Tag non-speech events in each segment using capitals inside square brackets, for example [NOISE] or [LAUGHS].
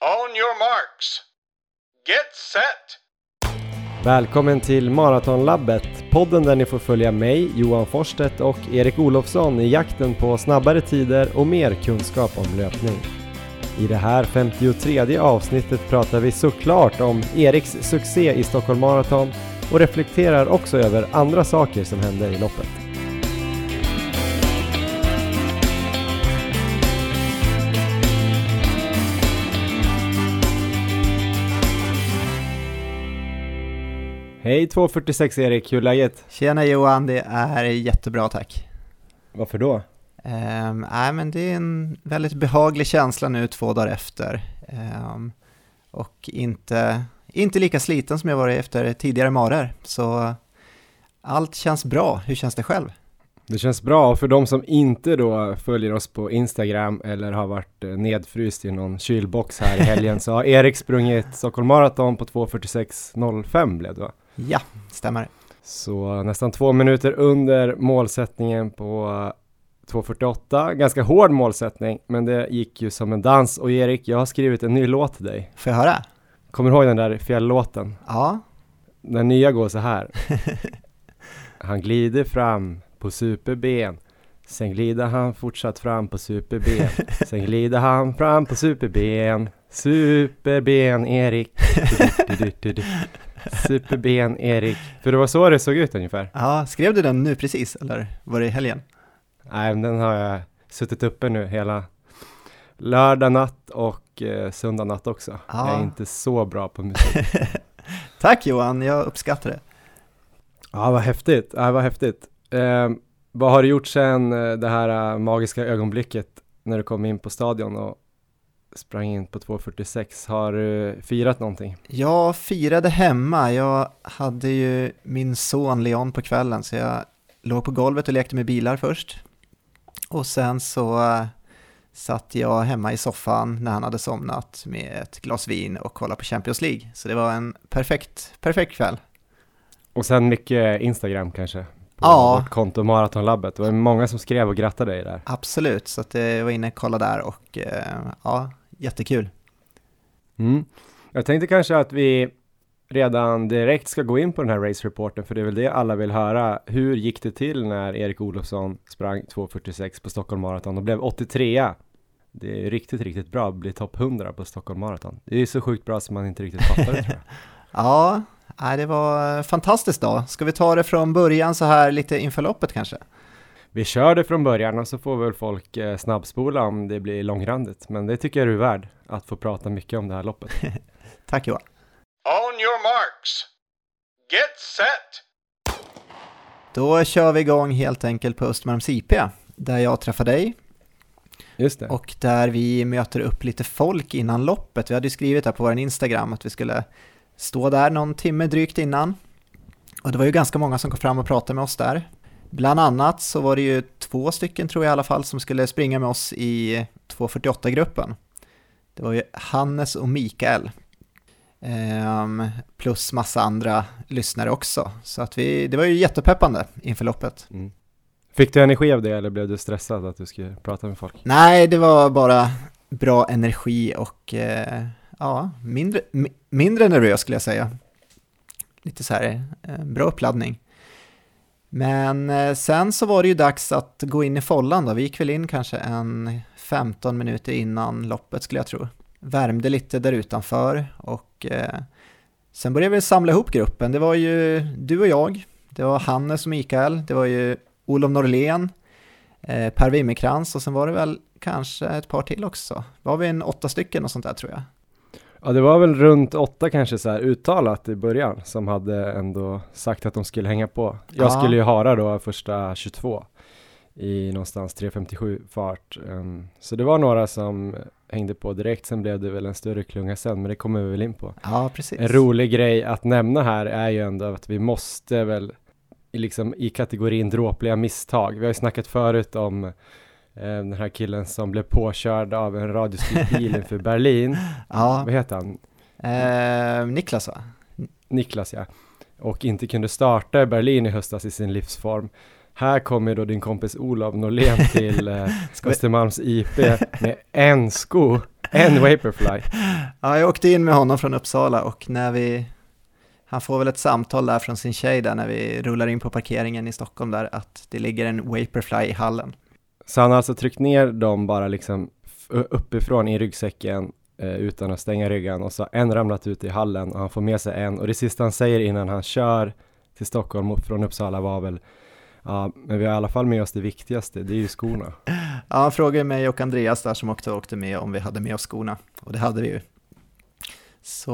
On your marks. Get set! Välkommen till Maratonlabbet, podden där ni får följa mig, Johan Forsstedt och Erik Olofsson i jakten på snabbare tider och mer kunskap om löpning. I det här 53 avsnittet pratar vi såklart om Eriks succé i Stockholm Marathon och reflekterar också över andra saker som hände i loppet. Hej 246 Erik, hur är läget? Tjena Johan, det är jättebra tack. Varför då? Um, nej, men det är en väldigt behaglig känsla nu två dagar efter. Um, och inte, inte lika sliten som jag varit efter tidigare marer. Så allt känns bra. Hur känns det själv? Det känns bra. För de som inte då följer oss på Instagram eller har varit eh, nedfryst i någon kylbox här i helgen [LAUGHS] så har Erik sprungit Stockholm Marathon på 2.46.05 blev det va? Ja, stämmer. Så nästan två minuter under målsättningen på 2.48. Ganska hård målsättning, men det gick ju som en dans. Och Erik, jag har skrivit en ny låt till dig. Får jag höra? Kommer du ihåg den där fjälllåten? Ja. Den nya går så här. [LAUGHS] Han glider fram på superben. Sen glider han fortsatt fram på superben. Sen glider han fram på superben. Superben Erik. Du, du, du, Superben Erik. För det var så det såg ut ungefär. Ja, skrev du den nu precis eller var det i helgen? Nej, men den har jag suttit uppe nu hela lördag natt och eh, söndag natt också. Ja. Jag är inte så bra på musik. [LAUGHS] Tack Johan, jag uppskattar det. ja, vad häftigt. Ja, vad häftigt. Eh, vad har du gjort sen eh, det här eh, magiska ögonblicket när du kom in på stadion och sprang in på 2.46? Har du firat någonting? Jag firade hemma. Jag hade ju min son Leon på kvällen så jag låg på golvet och lekte med bilar först. Och sen så eh, satt jag hemma i soffan när han hade somnat med ett glas vin och kollade på Champions League. Så det var en perfekt, perfekt kväll. Och sen mycket Instagram kanske? På Ja. vårt konto Maratonlabbet. Det var många som skrev och grattade dig där. Absolut, så att jag var inne och kollade där och eh, ja, jättekul. Mm. Jag tänkte kanske att vi redan direkt ska gå in på den här race-reporten, för det är väl det alla vill höra. Hur gick det till när Erik Olofsson sprang 2.46 på Stockholm Marathon och blev 83 Det är riktigt, riktigt bra att bli topp 100 på Stockholm Marathon. Det är så sjukt bra som man inte riktigt fattar det tror jag. [LAUGHS] Ja, det var fantastiskt då. Ska vi ta det från början så här lite inför loppet kanske? Vi kör det från början och så får väl folk eh, snabbspola om det blir långrandigt. Men det tycker jag du är värd, att få prata mycket om det här loppet. [LAUGHS] Tack Johan. On your marks. Get set! Då kör vi igång helt enkelt på Östermalms IP, där jag träffar dig Just det. och där vi möter upp lite folk innan loppet. Vi hade ju skrivit här på vår Instagram att vi skulle stå där någon timme drygt innan. Och det var ju ganska många som kom fram och pratade med oss där. Bland annat så var det ju två stycken tror jag i alla fall som skulle springa med oss i 248-gruppen. Det var ju Hannes och Mikael. Ehm, plus massa andra lyssnare också. Så att vi, det var ju jättepeppande inför loppet. Mm. Fick du energi av det eller blev du stressad att du skulle prata med folk? Nej, det var bara bra energi och eh, ja, mindre, mi- mindre nervös skulle jag säga. Lite så här, eh, bra uppladdning. Men eh, sen så var det ju dags att gå in i follan då. Vi gick väl in kanske en 15 minuter innan loppet skulle jag tro. Värmde lite där utanför och eh, sen började vi samla ihop gruppen. Det var ju du och jag, det var Hannes och Mikael, det var ju Olof Norlén, eh, Per Wimmerkrans och sen var det väl kanske ett par till också. Var vi en åtta stycken och sånt där tror jag. Ja, det var väl runt åtta kanske så här uttalat i början som hade ändå sagt att de skulle hänga på. Jag Ja. skulle ju hara då första 22 i någonstans 3.57 fart. Um, så det var några som hängde på direkt. Sen blev det väl en större klunga sen, men det kommer vi väl in på. Ja, precis. En rolig grej att nämna här är ju ändå att vi måste väl i liksom i kategorin dråpliga misstag. Vi har ju snackat förut om den här killen som blev påkörd av en radiostyrd bil inför [LAUGHS] Berlin. Ja, Vad heter han? eh, Niklas va? Niklas ja. Och inte kunde starta i Berlin i höstas i sin livsform. Här kommer då din kompis Olof Norlén till eh, [LAUGHS] Östermalms IP med en sko, en Vaporfly. [LAUGHS] Ja, jag åkte in med honom från Uppsala och när vi, han får väl ett samtal där från sin tjej där när vi rullar in på parkeringen i Stockholm där att det ligger en Vaporfly i hallen. Så han har alltså tryckt ner dem bara liksom uppifrån i ryggsäcken eh, utan att stänga ryggen och så har en ramlat ut i hallen och han får med sig en och det sista han säger innan han kör till Stockholm från Uppsala var väl Ja, men vi har i alla fall med oss det viktigaste, det är ju skorna. [CLEARS THROAT] Ja, han frågade mig och Andreas där som också åkte med om vi hade med oss skorna och det hade vi ju. Så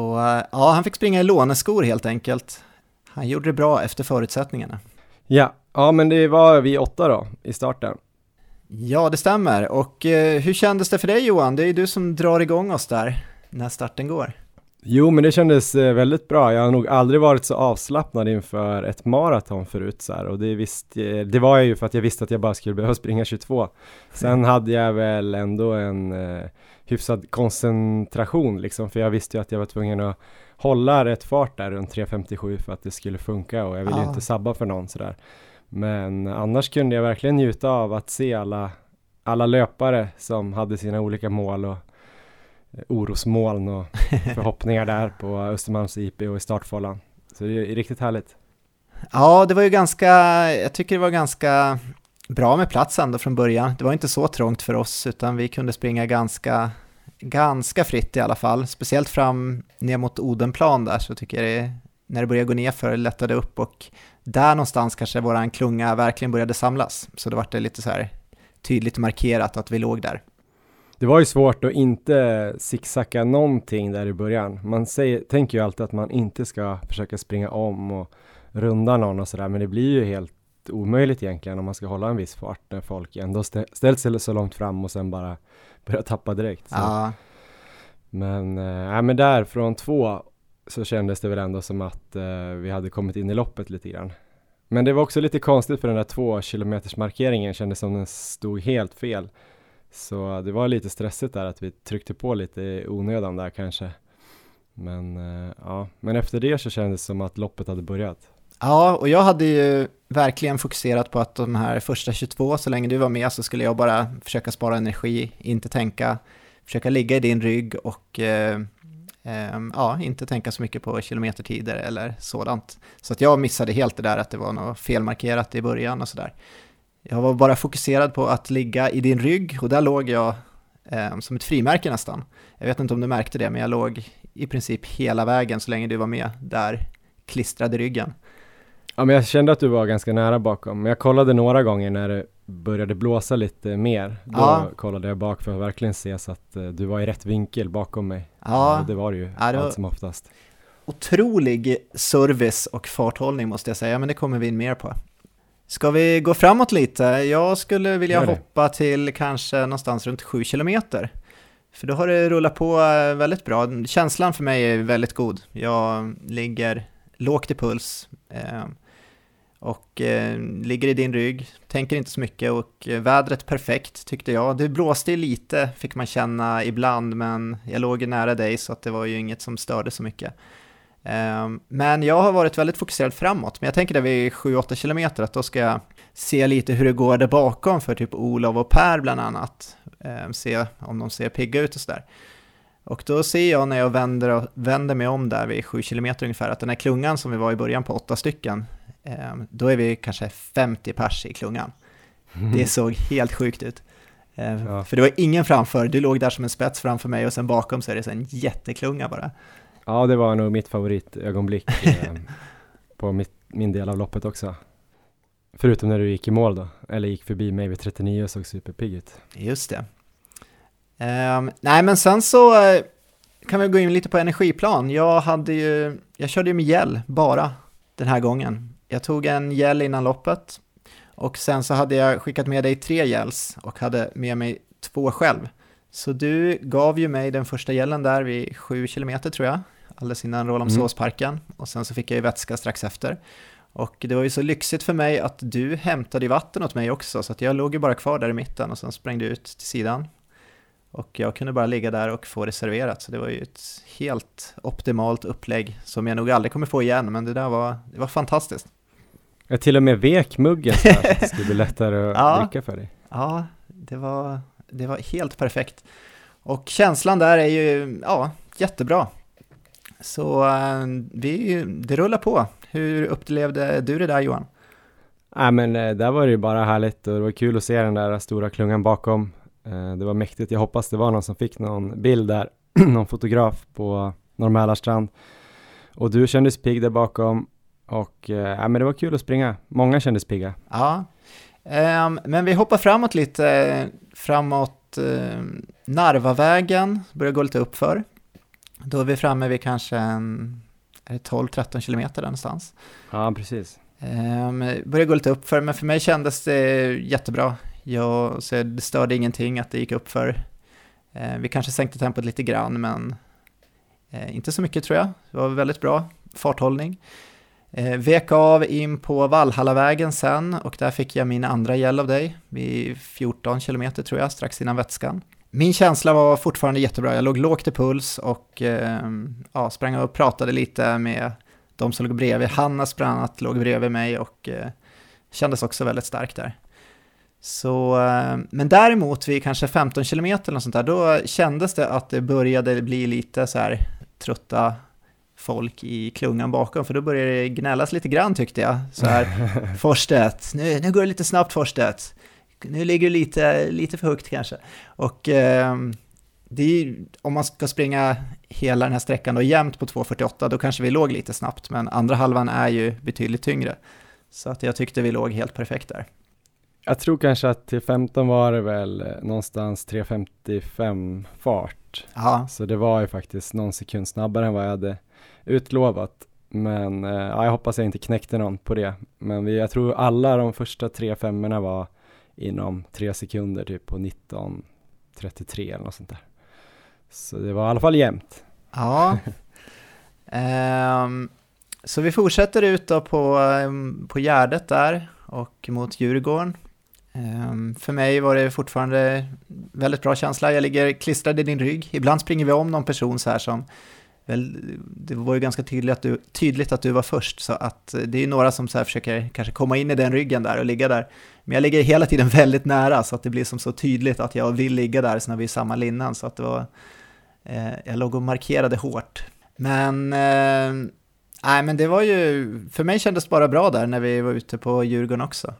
ja, han fick springa i låneskor helt enkelt. Han gjorde det bra efter förutsättningarna. Ja, ja men det var vi åtta då i starten. Ja, det stämmer. Och eh, hur kändes det för dig Johan? Det är ju du som drar igång oss där när starten går. Jo, men det kändes eh, väldigt bra. Jag har nog aldrig varit så avslappnad inför ett maraton förut så här. och det, visst, eh, det var jag ju för att jag visste att jag bara skulle behöva [LAUGHS] springa 22. Sen hade jag väl ändå en eh, hyfsad koncentration liksom, för jag visste ju att jag var tvungen att hålla rätt fart där runt 3.57 för att det skulle funka och jag ville ju inte sabba för någon sådär. Men annars kunde jag verkligen njuta av att se alla, alla löpare som hade sina olika mål och eh, orosmoln och [LAUGHS] förhoppningar där på Östermalms IP och i startfållan. Så det är riktigt härligt. Ja, det var ju ganska, jag tycker det var ganska bra med plats ändå från början. Det var inte så trångt för oss utan vi kunde springa ganska, ganska fritt i alla fall. Speciellt fram ner mot Odenplan där så tycker jag det, när det började gå ner för lättade upp och där någonstans kanske våran klunga verkligen började samlas. Så då var det lite så här tydligt markerat att vi låg där. Det var ju svårt att inte zigzacka någonting där i början. Man säger, tänker ju alltid att man inte ska försöka springa om och runda någon och sådär, men det blir ju helt omöjligt egentligen om man ska hålla en viss fart när folk ändå ställt sig så långt fram och sen bara börjar tappa direkt. Så. Ja. Men, äh, men där från två så kändes det väl ändå som att eh, vi hade kommit in i loppet lite grann. Men det var också lite konstigt för den där två kilometers markeringen kändes som den stod helt fel. Så det var lite stressigt där att vi tryckte på lite i onödan där kanske. Men eh, ja, men efter det så kändes det som att loppet hade börjat. Ja, och jag hade ju verkligen fokuserat på att de här första 22, så länge du var med så skulle jag bara försöka spara energi, inte tänka, försöka ligga i din rygg och eh, Ehm, ja, inte tänka så mycket på kilometertider eller sådant. Så att jag missade helt det där att det var något felmarkerat i början och sådär. Jag var bara fokuserad på att ligga i din rygg och där låg jag eh, som ett frimärke nästan. Jag vet inte om du märkte det, men jag låg i princip hela vägen så länge du var med där klistrad i ryggen. Ja, men jag kände att du var ganska nära bakom, men jag kollade några gånger när du började blåsa lite mer. Då ja. kollade jag bak för att verkligen se så att uh, du var i rätt vinkel bakom mig. Ja, det var du ju ja, det allt som oftast. Otrolig service och farthållning måste jag säga, men det kommer vi in mer på. Ska vi gå framåt lite? Jag skulle vilja hoppa till kanske någonstans runt 7 kilometer. För då har det rullat på eh, väldigt bra. Känslan för mig är väldigt god. Jag ligger lågt i puls. Eh, och eh, ligger i din rygg, tänker inte så mycket och eh, vädret perfekt tyckte jag. Det blåste lite fick man känna ibland men jag låg ju nära dig så att det var ju inget som störde så mycket. Eh, men jag har varit väldigt fokuserad framåt, men jag tänker där vid 7-8 kilometer att då ska jag se lite hur det går där bakom för typ Olof och Per bland annat. Eh, se om de ser pigga ut och sådär. Och då ser jag när jag vänder, vänder mig om där vid 7 km ungefär att den här klungan som vi var i början på åtta stycken, då är vi kanske 50 pers i klungan. Det [LAUGHS] såg helt sjukt ut. Ehm, ja. För det var ingen framför, du låg där som en spets framför mig och sen bakom så är det så en jätteklunga bara. Ja, det var nog mitt favoritögonblick [LAUGHS] eh, på mitt, min del av loppet också. Förutom när du gick i mål då, eller gick förbi mig vid 39 och såg superpigg ut. Just det. Um, nej, men sen så uh, kan vi gå in lite på energiplan. Jag hade ju, jag körde ju med gel bara den här gången. Jag tog en gel innan loppet och sen så hade jag skickat med dig tre gels och hade med mig två själv. Så du gav ju mig den första gelen där vid sju kilometer tror jag, alldeles innan Rålambshovsparken mm. och sen så fick jag ju vätska strax efter. Och det var ju så lyxigt för mig att du hämtade vatten åt mig också, så att jag låg ju bara kvar där i mitten och sen sprängde ut till sidan. Och jag kunde bara ligga där och få det serverat, så det var ju ett helt optimalt upplägg som jag nog aldrig kommer få igen, men det där var, det var fantastiskt. Jag till och med vek muggen så att det skulle bli lättare att [LAUGHS] ja, dricka för dig. Ja, det var, det var helt perfekt. Och känslan där är ju, ja, jättebra. Så eh, vi, det rullar på. Hur upplevde du det där Johan? Nej men eh, där var det ju bara härligt och det var kul att se den där stora klungan bakom. Eh, det var mäktigt. Jag hoppas det var någon som fick någon bild där, [CLEARS THROAT] någon fotograf på Norr Mälarstrand. Och du kändes pigg där bakom och ja, men det var kul att springa. Många kändes pigga. Ja, um, men vi hoppar framåt lite, framåt um, Narvavägen, börjar gå lite uppför. Då är vi framme vid kanske en 12-13 kilometer där någonstans. Ja, precis. Um, började gå lite uppför, men för mig kändes det jättebra. Jag, så det störde ingenting att det gick uppför. Uh, vi kanske sänkte tempot lite grann, men uh, inte så mycket tror jag. Det var väldigt bra farthållning. Eh, vek av in på Valhallavägen sen och där fick jag min andra gäll av dig vid 14 kilometer tror jag, strax innan vätskan. Min känsla var fortfarande jättebra. Jag låg lågt i puls och eh, ja, sprang och pratade lite med de som låg bredvid. Hanna sprang att låg bredvid mig och eh, kändes också väldigt stark där. Så, eh, men däremot vid kanske 15 kilometer eller sånt där, då kändes det att det började bli lite så här trötta folk i klungan bakom, för då började det gnällas lite grann tyckte jag. Så här, [LAUGHS] Forstedt, nu, nu går det lite snabbt Forstedt nu ligger du lite, lite för högt kanske. Och eh, är, om man ska springa hela den här sträckan då jämnt på 2.48 då kanske vi låg lite snabbt, men andra halvan är ju betydligt tyngre. Så att jag tyckte vi låg helt perfekt där. Jag tror kanske att till 15 var det väl eh, någonstans 3.55 fart. Aha. Så det var ju faktiskt någon sekund snabbare än vad jag hade utlovat. Men eh, ja, jag hoppas jag inte knäckte någon på det. Men vi, jag tror alla de första tre femmorna var inom tre sekunder typ på 19.33 eller något sånt där. Så det var i alla fall jämnt. Ja. um, [LAUGHS] så vi fortsätter ut då på, um, på Gärdet där och mot Djurgården. Um, för mig var det fortfarande väldigt bra känsla. Jag ligger klistrad i din rygg. Ibland springer vi om någon person så här som väl, det var ju ganska tydligt att, du, tydligt att du var först, så att eh, det är ju några som så försöker kanske komma in i den ryggen där och ligga där. Men jag ligger hela tiden [LAUGHS] väldigt nära så att det blir som så tydligt att jag vill ligga där så när vi är samma linnan, så att det var, eh, jag låg och markerade hårt. Men, eh, nej men det var ju, för mig kändes det bara bra där när vi var ute på Djurgården också.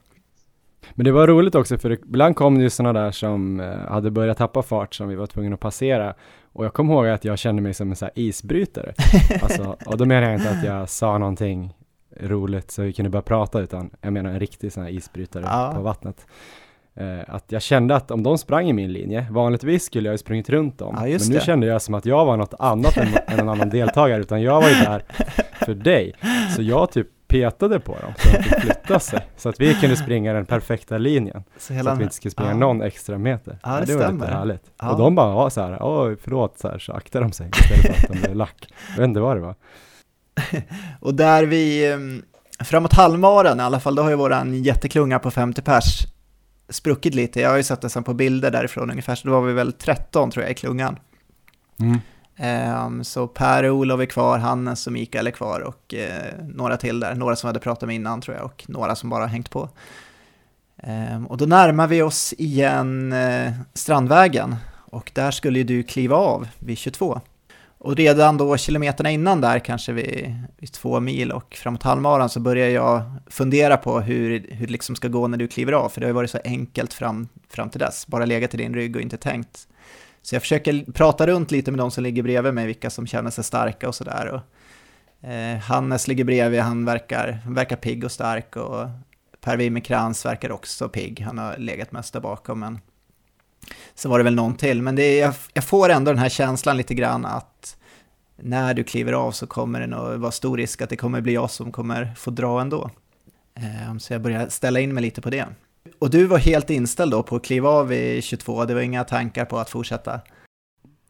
Men det var roligt också för ibland kom det ju sådana där som eh, hade börjat tappa fart som vi var tvungna att passera och jag kommer ihåg att jag kände mig som en här isbrytare. [LAUGHS] alltså, och då menar jag inte att jag sa någonting roligt så vi kunde börja prata utan jag menar en riktig sån här isbrytare ja. på vattnet. Uh, att jag kände att om de sprang i min linje, vanligtvis skulle jag ju sprungit runt dem, ja, men nu det. kände jag som att jag var något annat än, än en annan [LAUGHS] deltagare, utan jag var ju där för dig. Så jag typ petade på dem så att de fick flytta sig, [LAUGHS] så att vi kunde springa den perfekta linjen, så, så att vi inte skulle springa ja. någon extra meter. Ja, det, det var lite härligt. Ja. Och de bara, ja så här, oj förlåt, så, här, så aktade de sig istället för att de blev lack. Jag vet inte vad det var. [LAUGHS] och där vi, mm, framåt halvmaran i alla fall, då har ju våran jätteklunga på 50 pers spruckit lite. Jag har ju sett det sen på bilder därifrån ungefär, så då var vi väl 13 tror jag i klungan. Mm. Um, så Per och Olof är kvar, Hannes och Mikael är kvar och uh, några till där. Några som hade pratat med innan tror jag och några som bara hängt på. Um, och då närmar vi oss igen uh, Strandvägen och där skulle ju du kliva av vid 22. Och redan då kilometerna innan där, kanske vid, vid två mil och framåt halvmaran, så börjar jag fundera på hur, hur det liksom ska gå när du kliver av, för det har ju varit så enkelt fram, fram till dess, bara legat i din rygg och inte tänkt så jag försöker prata runt lite med de som ligger bredvid mig, vilka som känner sig starka och sådär. Eh, Hannes ligger bredvid, han verkar, verkar pigg och stark och Per Wimmercrantz verkar också pigg, han har legat mest där bakom. Men så var det väl någon till, men det är, jag, jag får ändå den här känslan lite grann att när du kliver av så kommer det nog vara stor risk att det kommer bli jag som kommer få dra ändå. Eh, så jag börjar ställa in mig lite på det. Och du var helt inställd då på att kliva av i 22, det var inga tankar på att fortsätta?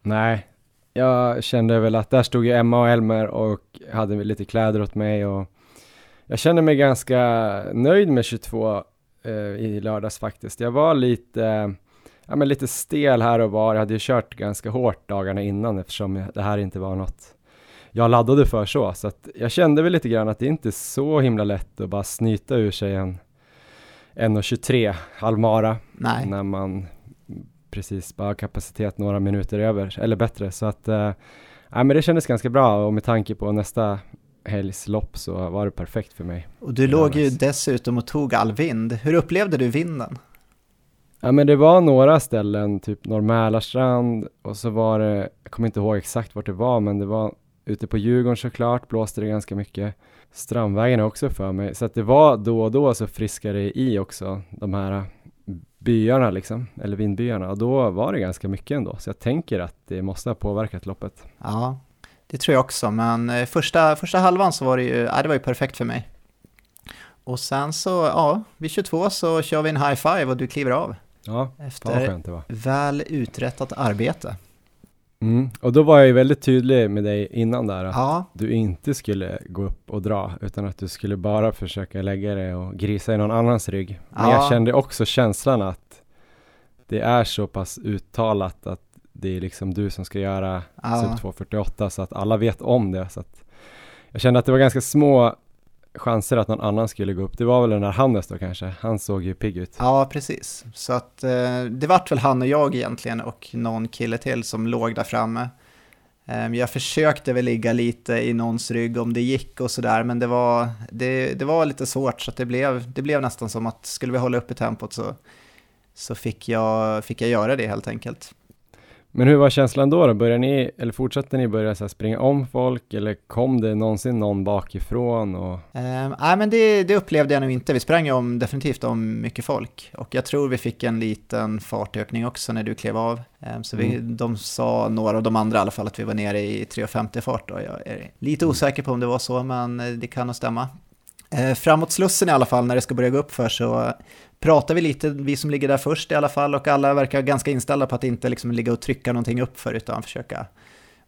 Nej, jag kände väl att där stod ju Emma och Elmer och hade lite kläder åt mig och jag kände mig ganska nöjd med 22 eh, i lördags faktiskt. Jag var lite, ja men lite stel här och var, jag hade ju kört ganska hårt dagarna innan eftersom det här inte var något jag laddade för så, så att jag kände väl lite grann att det inte är så himla lätt att bara snyta ur sig en 1.23 Almara Nej. när man precis bara har kapacitet några minuter över, eller bättre. Så att, eh, ja, men det kändes ganska bra och med tanke på nästa helgs lopp så var det perfekt för mig. Och du låg ju dessutom och tog all vind. Hur upplevde du vinden? Ja men det var några ställen, typ Norr och så var det, jag kommer inte ihåg exakt vart det var, men det var ute på Djurgården såklart, blåste det ganska mycket. Strandvägen också för mig, så att det var då och då så friskade i också, de här byarna liksom, eller vindbyarna, och då var det ganska mycket ändå, så jag tänker att det måste ha påverkat loppet. Ja, det tror jag också, men eh, första, första halvan så var det ju, ja, det var ju perfekt för mig. Och sen så, ja, vid 22 så kör vi en high five och du kliver av. Ja, efter skönt det var. väl uträttat arbete. Mm. Och då var jag ju väldigt tydlig med dig innan där att ja. du inte skulle gå upp och dra utan att du skulle bara försöka lägga dig och grisa i någon annans rygg. Men ja. jag kände också känslan att det är så pass uttalat att det är liksom du som ska göra ja. sub 2.48 så att alla vet om det. Så att jag kände att det var ganska små chanser att någon annan skulle gå upp. Det var väl den där Hannes då kanske, han såg ju pigg ut. Ja, precis. Så att eh, det vart väl han och jag egentligen och någon kille till som låg där framme. Eh, jag försökte väl ligga lite i någons rygg om det gick och sådär, men det var, det, det var lite svårt så att det blev, det blev nästan som att skulle vi hålla uppe tempot så, så fick, jag, fick jag göra det helt enkelt. Men hur var känslan då? då? Började ni, eller fortsatte ni börja så springa om folk eller kom det någonsin någon bakifrån? Och... Uh, nej men det, det, upplevde jag nog inte. Vi sprang om, definitivt om mycket folk och jag tror vi fick en liten fartökning också när du klev av. Uh, så vi, mm. de sa, några av de andra i alla fall, att vi var nere i 3.50 fart då. Jag är lite osäker på om det var så, men det kan nog stämma. Uh, framåt Slussen i alla fall, när det ska börja gå upp för så pratar vi lite, vi som ligger där först i alla fall, och alla verkar ganska inställda på att inte liksom ligga och trycka någonting uppför, utan försöka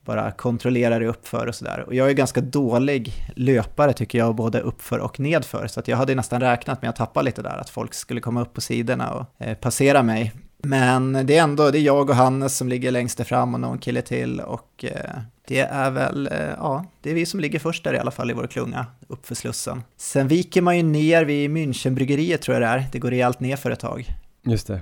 bara kontrollera det uppför och sådär. Och jag är ganska dålig löpare tycker jag, både uppför och nedför, så att jag hade nästan räknat med att tappa lite där, att folk skulle komma upp på sidorna och eh, passera mig. Men det är ändå, det är jag och Hannes som ligger längst fram och någon kille till och eh, det är väl, eh, ja, det är vi som ligger först där i alla fall i vår klunga, uppför Slussen. Sen viker man ju ner vid Münchenbryggeriet tror jag det är, det går rejält ner för ett tag. Just det.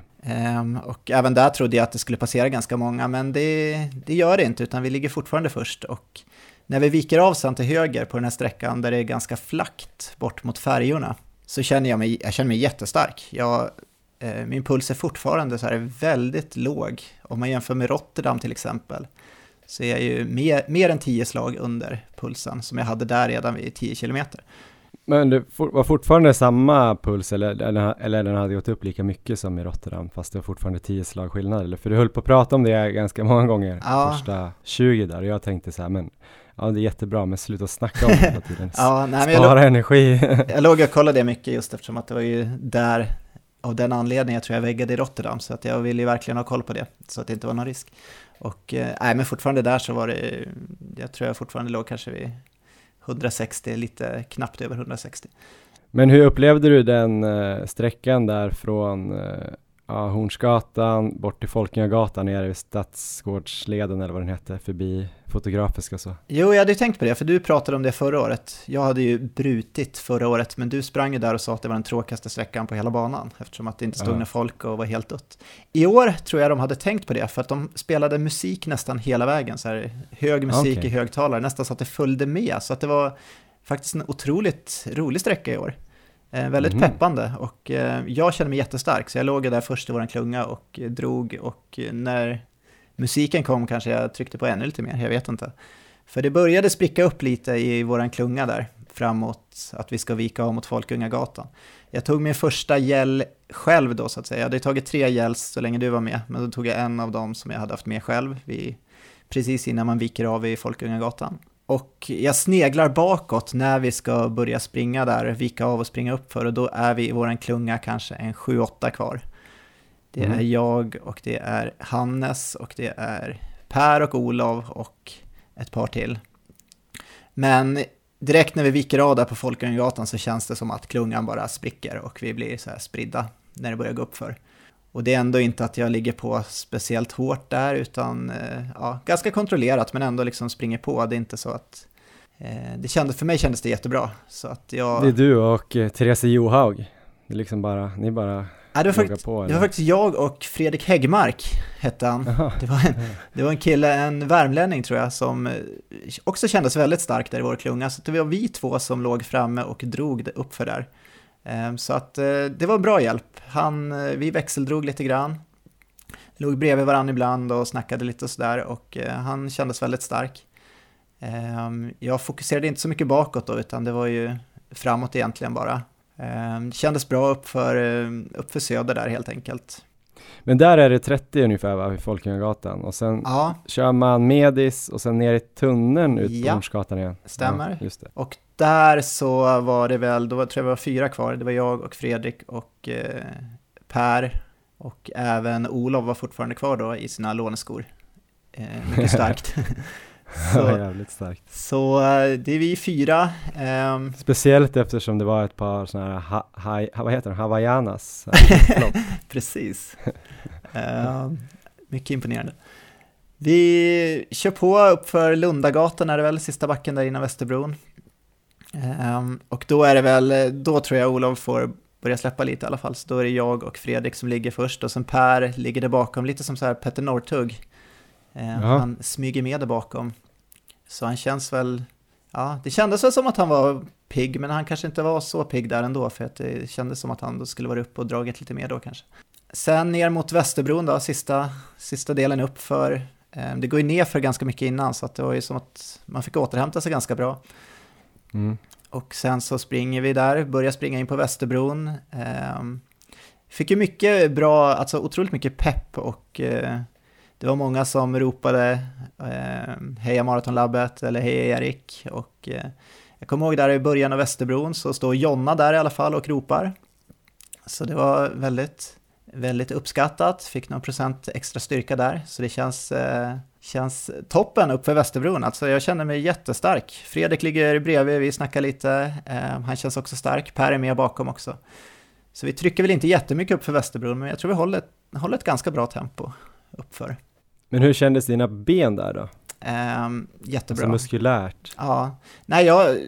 Um, och även där trodde jag att det skulle passera ganska många, men det, det gör det inte, utan vi ligger fortfarande först. Och när vi viker av sen till höger på den här sträckan där det är ganska flackt bort mot färjorna, så känner jag mig, jag känner mig jättestark. Jag, min puls är fortfarande så här väldigt låg, om man jämför med Rotterdam till exempel så är jag ju mer, mer än 10 slag under pulsen som jag hade där redan vid 10 kilometer. Men det var fortfarande samma puls eller, eller den hade gått upp lika mycket som i Rotterdam fast det var fortfarande 10 slag skillnad? Eller? För du höll på att prata om det ganska många gånger, ja. första 20 där och jag tänkte så här, men Ja det är jättebra men sluta snacka om det hela tiden. [LAUGHS] ja, nej, Spara jag energi. [LAUGHS] jag låg och kollade det mycket just eftersom att det var ju där av den anledningen jag tror jag väggade i Rotterdam så att jag ville ju verkligen ha koll på det så att det inte var någon risk. Och eh, nej, men fortfarande där så var det, jag tror jag fortfarande låg kanske vid 160, lite knappt över 160. Men hur upplevde du den eh, sträckan där från eh, ja, Hornsgatan bort till Folkungagatan nere vid Stadsgårdsleden eller vad den hette, förbi Fotografiska så. Jo, jag hade ju tänkt på det, för du pratade om det förra året. Jag hade ju brutit förra året, men du sprang ju där och sa att det var den tråkigaste sträckan på hela banan, eftersom att det inte stod ja. några folk och var helt dött. I år tror jag de hade tänkt på det, för att de spelade musik nästan hela vägen, så här hög musik okay. i högtalare, nästan så att det följde med, så att det var faktiskt en otroligt rolig sträcka i år. Eh, väldigt mm. peppande och eh, jag kände mig jättestark så jag låg där först i våran klunga och eh, drog och när musiken kom kanske jag tryckte på ännu lite mer, jag vet inte. För det började spricka upp lite i våran klunga där framåt att vi ska vika av mot Folkungagatan. Jag tog min första gäll själv då så att säga. Jag hade tagit tre gälls så länge du var med, men då tog jag en av dem som jag hade haft med själv vid, precis innan man viker av i Folkungagatan. Och jag sneglar bakåt när vi ska börja springa där, vika av och springa upp för och då är vi i våran klunga kanske en 7-8 kvar. Det mm. är jag och det är Hannes och det är Per och Olof och ett par till. Men direkt när vi viker av där på Folkungagatan så känns det som att klungan bara spricker och vi blir så här spridda när det börjar gå upp för. Och det är ändå inte att jag ligger på speciellt hårt där, utan eh, ja, ganska kontrollerat, men ändå liksom springer på. Det är inte så att... Eh, det kändes, för mig kändes det jättebra. Så att jag... Det är du och eh, Therese Johaug. Det är liksom bara, ni bara Ja, det, var faktiskt, på? det var faktiskt jag och Fredrik Häggmark, hette han. Det var, en, det var en kille, en värmlänning tror jag, som eh, också kändes väldigt stark där i vår klunga. Så det var vi två som låg framme och drog det uppför där. Ehm, så att eh, det var bra hjälp. Han, eh, vi växeldrog lite grann. Låg bredvid varandra ibland och snackade lite och sådär och eh, han kändes väldigt stark. Ehm, jag fokuserade inte så mycket bakåt då utan det var ju framåt egentligen bara. Det kändes bra uppför, upp uppför söder där helt enkelt. Men där är det 30 ungefär va, vid Folkungagatan och sen Ja, kör man Medis och sen ner i tunneln ut på Hornsgatan igen. stämmer. Ja. Och där så var det väl, då tror jag det var fyra kvar. Det var jag och Fredrik och eh, Per och även Olof var fortfarande kvar då i sina låneskor. Eh, mycket [LAUGHS] starkt. Så, jävligt starkt. så eh, det är vi fyra. ehm, Speciellt eftersom det var ett par sådana här, ha, ha, vad heter det, hawaiianas. [LAUGHS] Precis. Ehm, mycket imponerande. Vi kör på upp för Lundagatan är det väl, sista backen där innan Västerbron. Ehm, och då är det väl, då tror jag Olof får börja släppa lite i alla fall. Så då är det jag och Fredrik som ligger först och sen Per ligger där bakom, lite som så här Petter Northug. Jaha. han smyger med där bakom. Så han känns väl, ja, det kändes väl som att han var pigg, men han kanske inte var så pigg där ändå, för att det kändes som att han skulle vara uppe och dragit lite mer då kanske. Sen ner mot Västerbron då, sista, sista delen upp för eh, det går ju ner för ganska mycket innan, så att det var ju som att man fick återhämta sig ganska bra. Mm. Och sen så springer vi där, börjar springa in på Västerbron. Ehm, fick ju mycket bra, alltså otroligt mycket pepp och eh, det var många som ropade eh, Heja Maratonlabbet eller Heja Erik. Och eh, jag kommer ihåg där i början av Västerbron så står Jonna där i alla fall och ropar. Så det var väldigt, väldigt uppskattat, fick någon procent extra styrka där. Så det känns, eh, känns toppen uppför Västerbron. Alltså jag känner mig jättestark. Fredrik ligger bredvid, vi snackar lite. Eh, han känns också stark. Per är med bakom också. Så vi trycker väl inte jättemycket upp för Västerbron, men jag tror vi håller, håller ett ganska bra tempo uppför. Men hur kändes dina ben där då? Ehm, jättebra. Alltså muskulärt? Ja, nej jag,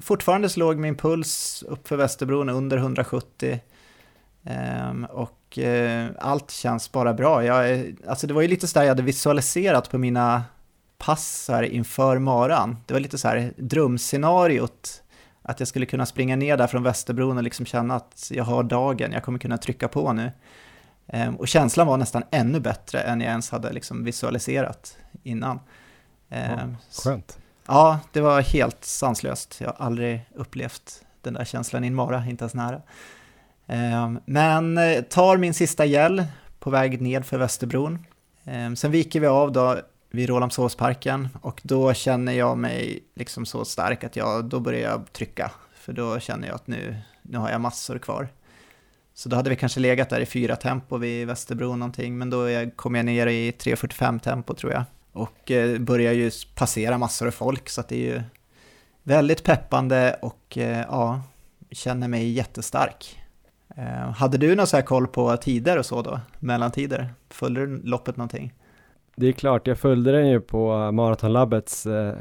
fortfarande slog min puls upp för Västerbron under 170 Ehm, och eh, allt känns bara bra. Jag, alltså det var ju lite så där jag hade visualiserat på mina pass här inför maran. Det var lite så här drömscenariot att jag skulle kunna springa ner där från Västerbron och liksom känna att jag har dagen, jag kommer kunna trycka på nu. Ehm, och känslan var nästan ännu bättre än jag ens hade liksom visualiserat innan. Ehm, så- Skönt. Ja, det var helt sanslöst. Jag har aldrig upplevt den där känslan i en mara, inte ens nära. Ehm, Men eh, tar min sista gäll på väg ned för Västerbron. Ehm, Sen viker vi av då vid Rålambshovsparken och då känner jag mig liksom så stark att jag, då börjar jag trycka. För då känner jag att nu, nu har jag massor kvar. Så då hade vi kanske legat där i fyra tempo vid Västerbron någonting, men då kom jag ner i 3.45 tempo tror jag. Och eh, börjar ju passera massor av folk, så att det är ju väldigt peppande och eh, ja, känner mig jättestark. Eh, hade du någon så här koll på tider och så då? Mellantider? Följde du loppet någonting? Det är klart, jag följde den ju på Maratonlabbets eh,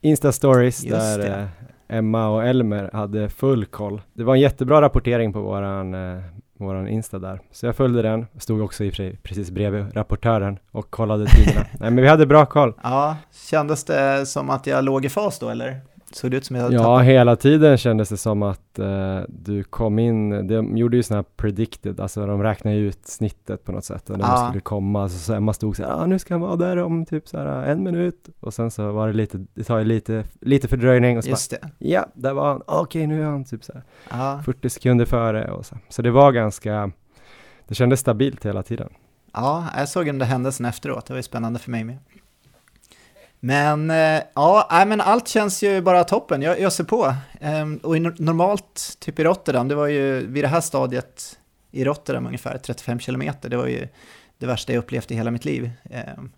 Insta-stories där det. Emma och Elmer hade full koll. Det var en jättebra rapportering på våran, eh, våran Insta där. Så jag följde den, stod också i och för sig precis bredvid rapportören och kollade tiderna. [LAUGHS] Nej men vi hade bra koll. Ja, kändes det som att jag låg i fas då eller? Såg det ut som jag Ja, tappat? hela tiden kändes det som att eh, du kom in, de gjorde ju sådana här predicted, alltså de räknade ut snittet på något sätt och när man skulle komma så, så Emma stod så här, ah, nu ska han vara där om typ så här en minut och sen så var det lite, det tar ju lite, lite fördröjning och så bara, Just det. ja, där var han, Ah, okej nu är han typ så här Ja, 40 sekunder före och så. Så det var ganska, det kändes stabilt hela tiden. ja, jag såg den där händelsen efteråt, det var ju spännande för mig med. Men eh, ja, men allt känns ju bara toppen, jag öser på. Ehm, Och i normalt, typ i Rotterdam, det var ju vid det här stadiet i Rotterdam ungefär 35 kilometer, det var ju det värsta jag upplevt i hela mitt liv. Ehm,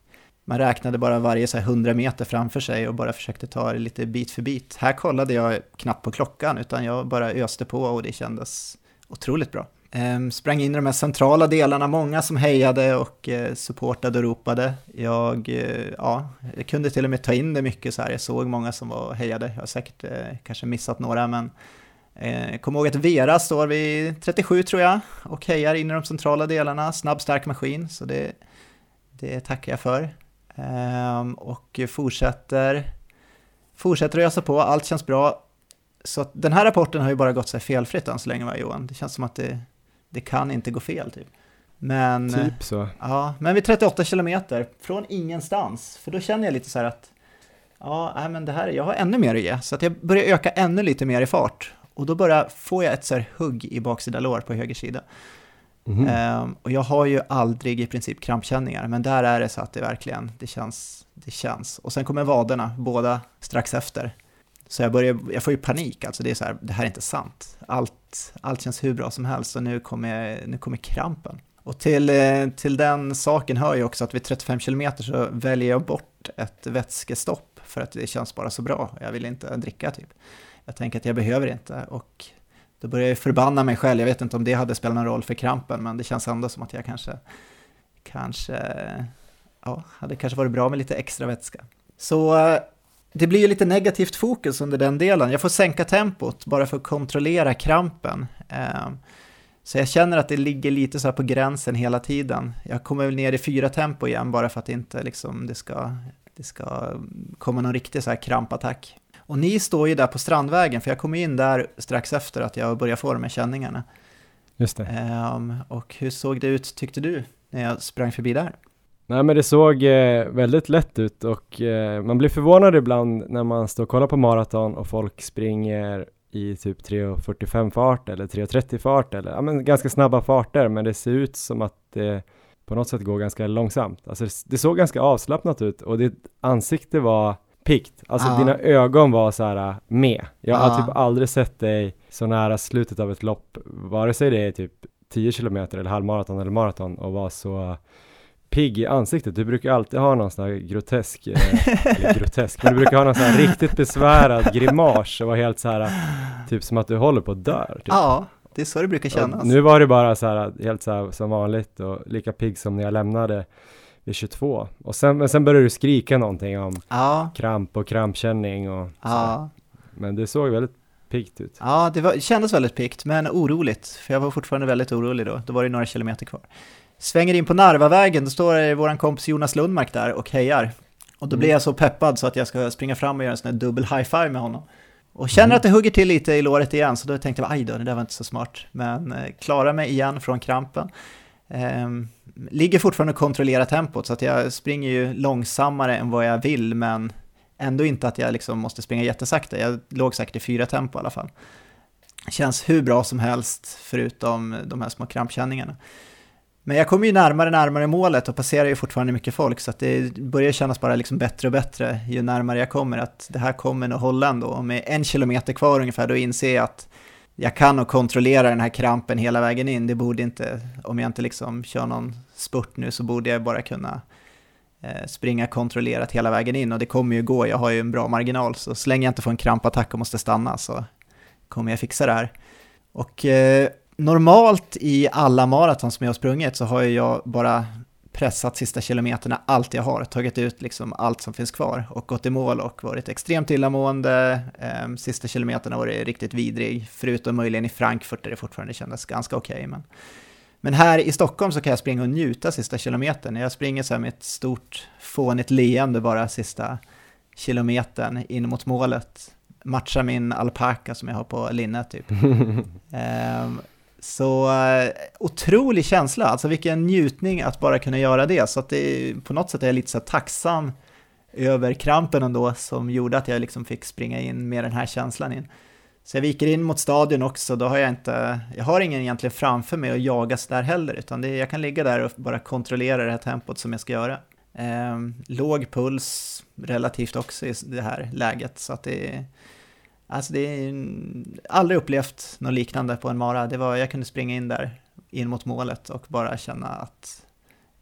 Man räknade bara varje så här 100 meter framför sig och bara försökte ta det lite bit för bit. Här kollade jag knappt på klockan utan jag bara öste på och det kändes otroligt bra. Ehm, sprang in i de här centrala delarna, många som hejade och eh, supportade och ropade. Jag, eh, ja, jag kunde till och med ta in det mycket så här, jag såg många som var och hejade. Jag har säkert eh, kanske missat några men Eh, kom ihåg att Vera står vid 37 tror jag och hejar in i de centrala delarna, snabb stark maskin, så det, det tackar jag för. Ehm, och fortsätter, fortsätter att ösa på, allt känns bra. Så den här rapporten har ju bara gått sig felfritt än så länge va Johan? Det känns som att det, det kan inte gå fel typ. Men, typ så. Ja, men vid 38 kilometer från ingenstans, för då känner jag lite så här att ja, nej, men det här, jag har ännu mer att ge, så att jag börjar öka ännu lite mer i fart. Och då börjar, får jag ett så här hugg i baksida lår på höger sida. Mhm. Ehm, och jag har ju aldrig i princip krampkänningar, men där är det så att det verkligen, det känns, det känns. Och sen kommer vaderna, båda strax efter. Så jag, börjar, jag får ju panik, alltså det är så här, det här är inte sant. Allt, allt känns hur bra som helst och nu kommer, nu kommer krampen. Och till, eh, till den saken hör ju också att vid 35 km så väljer jag bort ett vätskestopp för att det känns bara så bra. Jag vill inte dricka typ. Jag tänker att jag behöver inte och då börjar jag förbanna mig själv. Jag vet inte om det hade spelat någon roll för krampen men det känns ändå som att jag kanske, kanske, ja, hade kanske varit bra med lite extra vätska. Så det blir ju lite negativt fokus under den delen. Jag får sänka tempot bara för att kontrollera krampen. Ehm, Så jag känner att det ligger lite så här på gränsen hela tiden. Jag kommer väl ner i fyra tempo igen bara för att inte liksom det ska, det ska komma någon riktig så här krampattack. Och ni står ju där på Strandvägen, för jag kom in där strax efter att jag började få de här känningarna. Just det. Ehm, och hur såg det ut tyckte du när jag sprang förbi där? Nej men det såg eh, väldigt lätt ut och eh, man blir förvånad ibland när man står och kollar på maraton och folk springer i typ 3.45 fart eller 3.30 fart eller ja, men ganska snabba farter men det ser ut som att det på något sätt går ganska långsamt. Alltså det, det såg ganska avslappnat ut och ditt ansikte var pikt. Alltså Ja. dina ögon var så här äh, med. Jag Ja. har typ aldrig sett dig så nära slutet av ett lopp, vare sig det är typ 10 kilometer eller halvmaraton eller maraton och vara så pigg i ansiktet. Du brukar alltid ha någon sån här grotesk, eh, eller grotesk, men du brukar ha någon sån här riktigt besvärad grimas och vara helt så här, typ som att du håller på att dö. Typ. Ja, det är så det brukar Och kännas. Nu var det bara så här, helt så här som vanligt och lika pigg som när jag lämnade vid 22. Och sen, men sen började du skrika någonting om Ja, kramp och krampkänning och så. ja. Men det såg väldigt piggt ut. Ja, det, var, det kändes väldigt pikt, men oroligt, för jag var fortfarande väldigt orolig då. Då var det några kilometer kvar. Svänger in på Narvavägen, då står vår kompis Jonas Lundmark där och hejar. Och då blir jag så peppad så att jag ska springa fram och göra en sån här dubbel high-five med honom. Och känner Mm. att det hugger till lite i låret igen, så då tänkte jag aj då, det där var inte så smart. Men eh, klarar mig igen från krampen. Ehm, ligger fortfarande och kontrollerar tempot, så att jag springer ju långsammare än vad jag vill, men ändå inte att jag liksom måste springa jättesakta. Jag låg säkert i fyra tempo i alla fall. Känns hur bra som helst, förutom de här små krampkänningarna. Men jag kommer ju närmare närmare målet och passerar ju fortfarande mycket folk, så att det börjar kännas bara liksom bättre och bättre ju närmare jag kommer, att det här kommer nog hålla ändå. Och med en kilometer kvar ungefär, då inser jag att jag kan nog kontrollera den här krampen hela vägen in. Det borde inte, om jag inte liksom kör någon spurt nu, så borde jag bara kunna eh, springa kontrollerat hela vägen in och det kommer ju gå, jag har ju en bra marginal så så länge jag inte får en krampattack och måste stanna så kommer jag fixa det här. Och eh, normalt i alla maraton som jag har sprungit så har jag bara pressat sista kilometerna allt jag har, tagit ut liksom allt som finns kvar och gått i mål och varit extremt illamående. Eh, sista kilometerna var det riktigt vidrig, förutom möjligen i Frankfurt där det fortfarande kändes ganska okej. men men här i Stockholm så kan jag springa och njuta sista kilometern. Jag springer så här med ett stort fånigt leende bara sista kilometern in mot målet. Matchar min alpaka som jag har på linnet typ. [LAUGHS] Ehm, så eh, otrolig känsla, alltså vilken njutning att bara kunna göra det. Så att det på något sätt är jag lite så tacksam över krampen ändå som gjorde att jag liksom fick springa in med den här känslan in. Så jag viker in mot stadion också, då har jag inte, jag har ingen egentligen framför mig att jagas där heller, utan det, jag kan ligga där och bara kontrollera det här tempot som jag ska göra. Eh, låg puls relativt också i det här läget, så att det är, alltså det är aldrig upplevt något liknande på en mara. Det var, jag kunde springa in där, in mot målet och bara känna att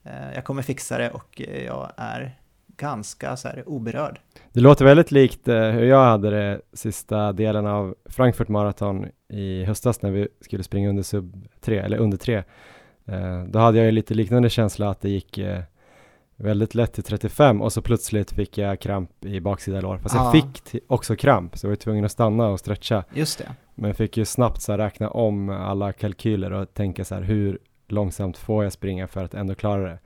eh, jag kommer fixa det och eh, jag är ganska så här oberörd. Det låter väldigt likt eh, hur jag hade det sista delen av Frankfurt Marathon i höstas när vi skulle springa under sub 3, eller under 3. Eh, då hade jag ju lite liknande känsla att det gick eh, väldigt lätt till 35 och så plötsligt fick jag kramp i baksida lår. Fast Ja. jag fick också kramp så jag var tvungen att stanna och stretcha. Just det. Men fick ju snabbt så räkna om alla kalkyler och tänka så här hur långsamt får jag springa för att ändå klara det.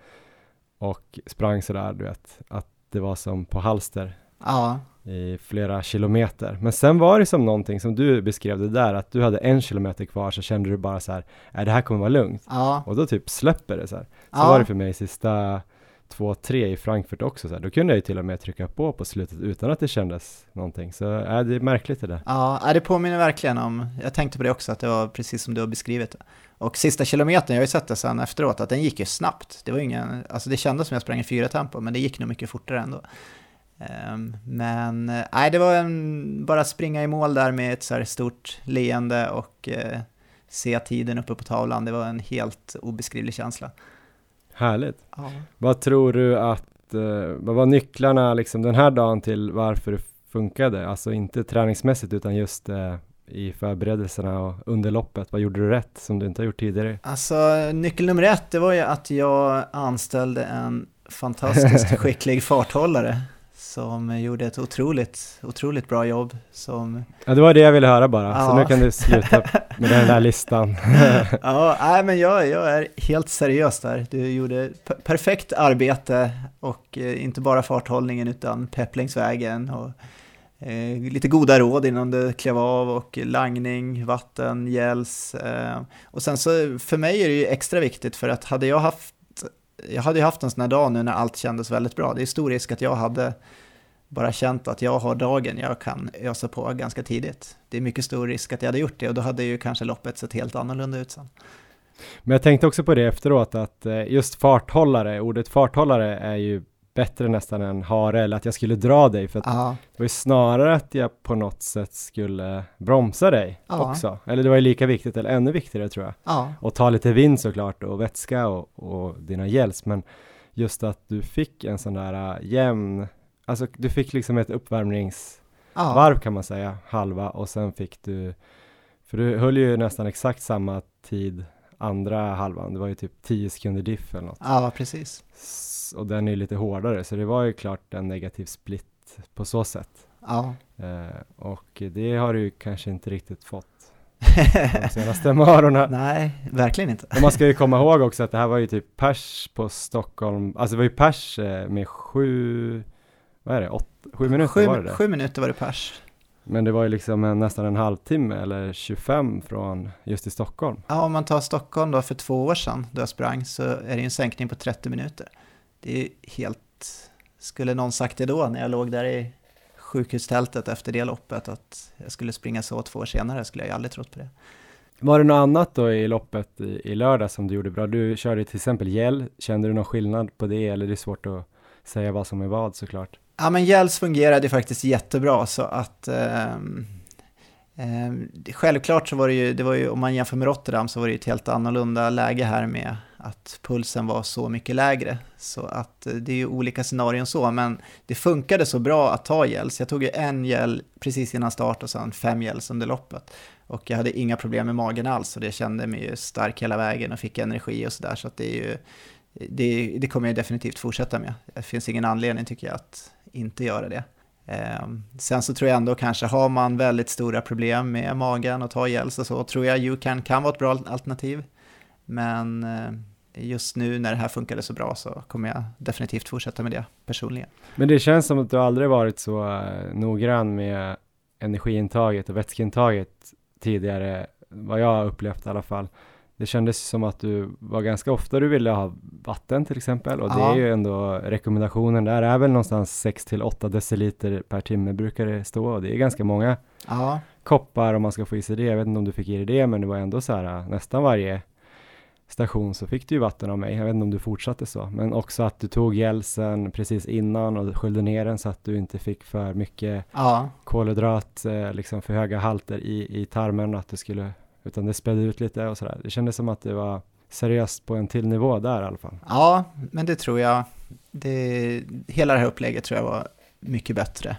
Och sprang så där du vet att det var som på halster Ja, i flera kilometer. Men sen var det som någonting som du beskrev det där att du hade en kilometer kvar så kände du bara så här, nej det här kommer vara lugnt. ja, Och då typ släpper det så här. Så Ja. var det för mig sista två, tre i Frankfurt också så här. Då kunde jag ju till och med trycka på på slutet utan att det kändes någonting. Så äh, det är märkligt det där. ja, äh, det påminner verkligen om, jag tänkte på det också, att det var precis som du har beskrivit. Och sista kilometern, jag har ju sett det sen efteråt, att den gick ju snabbt. Det var ingen, alltså det kändes som jag sprang i fyra tempo, men det gick nog mycket fortare ändå. Ehm, men äh, nej, det var en, bara springa i mål där med ett så här stort leende och eh, se tiden uppe på tavlan. Det var en helt obeskrivlig känsla. Härligt. Ja. Vad tror du att, eh, vad var nycklarna liksom den här dagen till varför det funkade? Alltså inte träningsmässigt utan just eh, i förberedelserna och under loppet. Vad gjorde du rätt som du inte har gjort tidigare? Alltså nyckel nummer ett, det var ju att jag anställde en fantastiskt [LAUGHS] skicklig farthållare som gjorde ett otroligt, otroligt bra jobb. Som, Ja, det var det jag ville höra bara. Så Ja. nu kan du sluta med den där listan. [LAUGHS] ja, nej men jag, jag är helt seriös där. Du gjorde per- perfekt arbete och eh, inte bara farthållningen utan pepp längs vägen och eh, lite goda råd innan du klev av och langning, vatten, gels. Eh, och sen så för mig är det ju extra viktigt för att hade jag haft, jag hade ju haft en sån här dag nu när allt kändes väldigt bra. Det är stor risk att jag hade bara känt att jag har dagen jag kan ösa på ganska tidigt. Det är mycket stor risk att jag hade gjort det och då hade ju kanske loppet sett helt annorlunda ut sen. Men jag tänkte också på det efteråt att eh, just farthållare, ordet farthållare är ju bättre nästan än hare eller att jag skulle dra dig för att Ja, det var ju snarare att jag på något sätt skulle bromsa dig Ja. också. Eller det var ju lika viktigt eller ännu viktigare tror jag. ja, Och ta lite vind såklart och vätska och, och dina gels men just att du fick en sån där äh, jämn, alltså du fick liksom ett uppvärmningsvarv ja, kan man säga, halva och sen fick du, för du höll ju nästan exakt samma tid andra halvan, det var ju typ 10 sekunder diff eller något. ja, precis. S- Och den är ju lite hårdare så det var ju klart en negativ split på så sätt. Ja. Eh, och det har du ju kanske inte riktigt fått [LAUGHS] de senaste morgonerna. Nej, verkligen inte. Och man ska ju komma ihåg också att det här var ju typ pers på Stockholm, alltså det var ju pers eh, med sju, vad är det, åt, sju minuter sju, var det sju minuter var det pers. Men det var ju liksom en, nästan en halvtimme eller 25 från just i Stockholm. Ja, om man tar Stockholm då för två år sedan då jag sprang så är det en sänkning på 30 minuter. Det är helt... Skulle någon sagt det då när jag låg där i sjukhustältet efter det loppet att jag skulle springa så två år senare skulle jag ju aldrig trott på det. Var det något annat då i loppet i, i lördag som du gjorde bra? Du körde till exempel gel, kände du någon skillnad på det eller är det svårt att säga vad som är vad såklart? Ja, men gels fungerade faktiskt jättebra så att eh, eh, självklart så var det ju, det var ju, om man jämför med Rotterdam så var det ju ett helt annorlunda läge här med att pulsen var så mycket lägre. Så att eh, det är ju olika scenarion så, men det funkade så bra att ta gels. Jag tog ju en gel precis innan start och sen fem gels under loppet. Och jag hade inga problem med magen alls och det kände mig ju stark hela vägen och fick energi och sådär. Så att det är ju, det, det kommer jag definitivt fortsätta med. Det finns ingen anledning tycker jag att inte göra det. Ehm, sen så tror jag ändå kanske, har man väldigt stora problem med magen och tar gels och så, tror jag YouCan kan vara ett bra alternativ. Men eh, just nu när det här funkade så bra så kommer jag definitivt fortsätta med det personligen. Men det känns som att du aldrig varit så eh, noggrann med energiintaget och vätskeintaget tidigare, vad jag har upplevt i alla fall. Det kändes som att du var ganska ofta du ville ha vatten till exempel och det Ja. är ju ändå rekommendationen där är väl någonstans 6 till 8 deciliter per timme brukar det stå och det är ganska många Ja, koppar om man ska få i sig det. Jag vet inte om du fick i dig det men det var ändå så här äh, nästan varje station så fick du ju vatten av mig. Jag vet inte om du fortsatte så men också att du tog gelsen precis innan och sköljde ner den så att du inte fick för mycket ja, kolhydrat, eh, liksom för höga halter i, i tarmen att du skulle, utan det spädde ut lite och sådär. Det kändes som att det var seriöst på en till nivå där i alla fall. ja, men det tror jag. Det, hela det här upplägget tror jag var mycket bättre.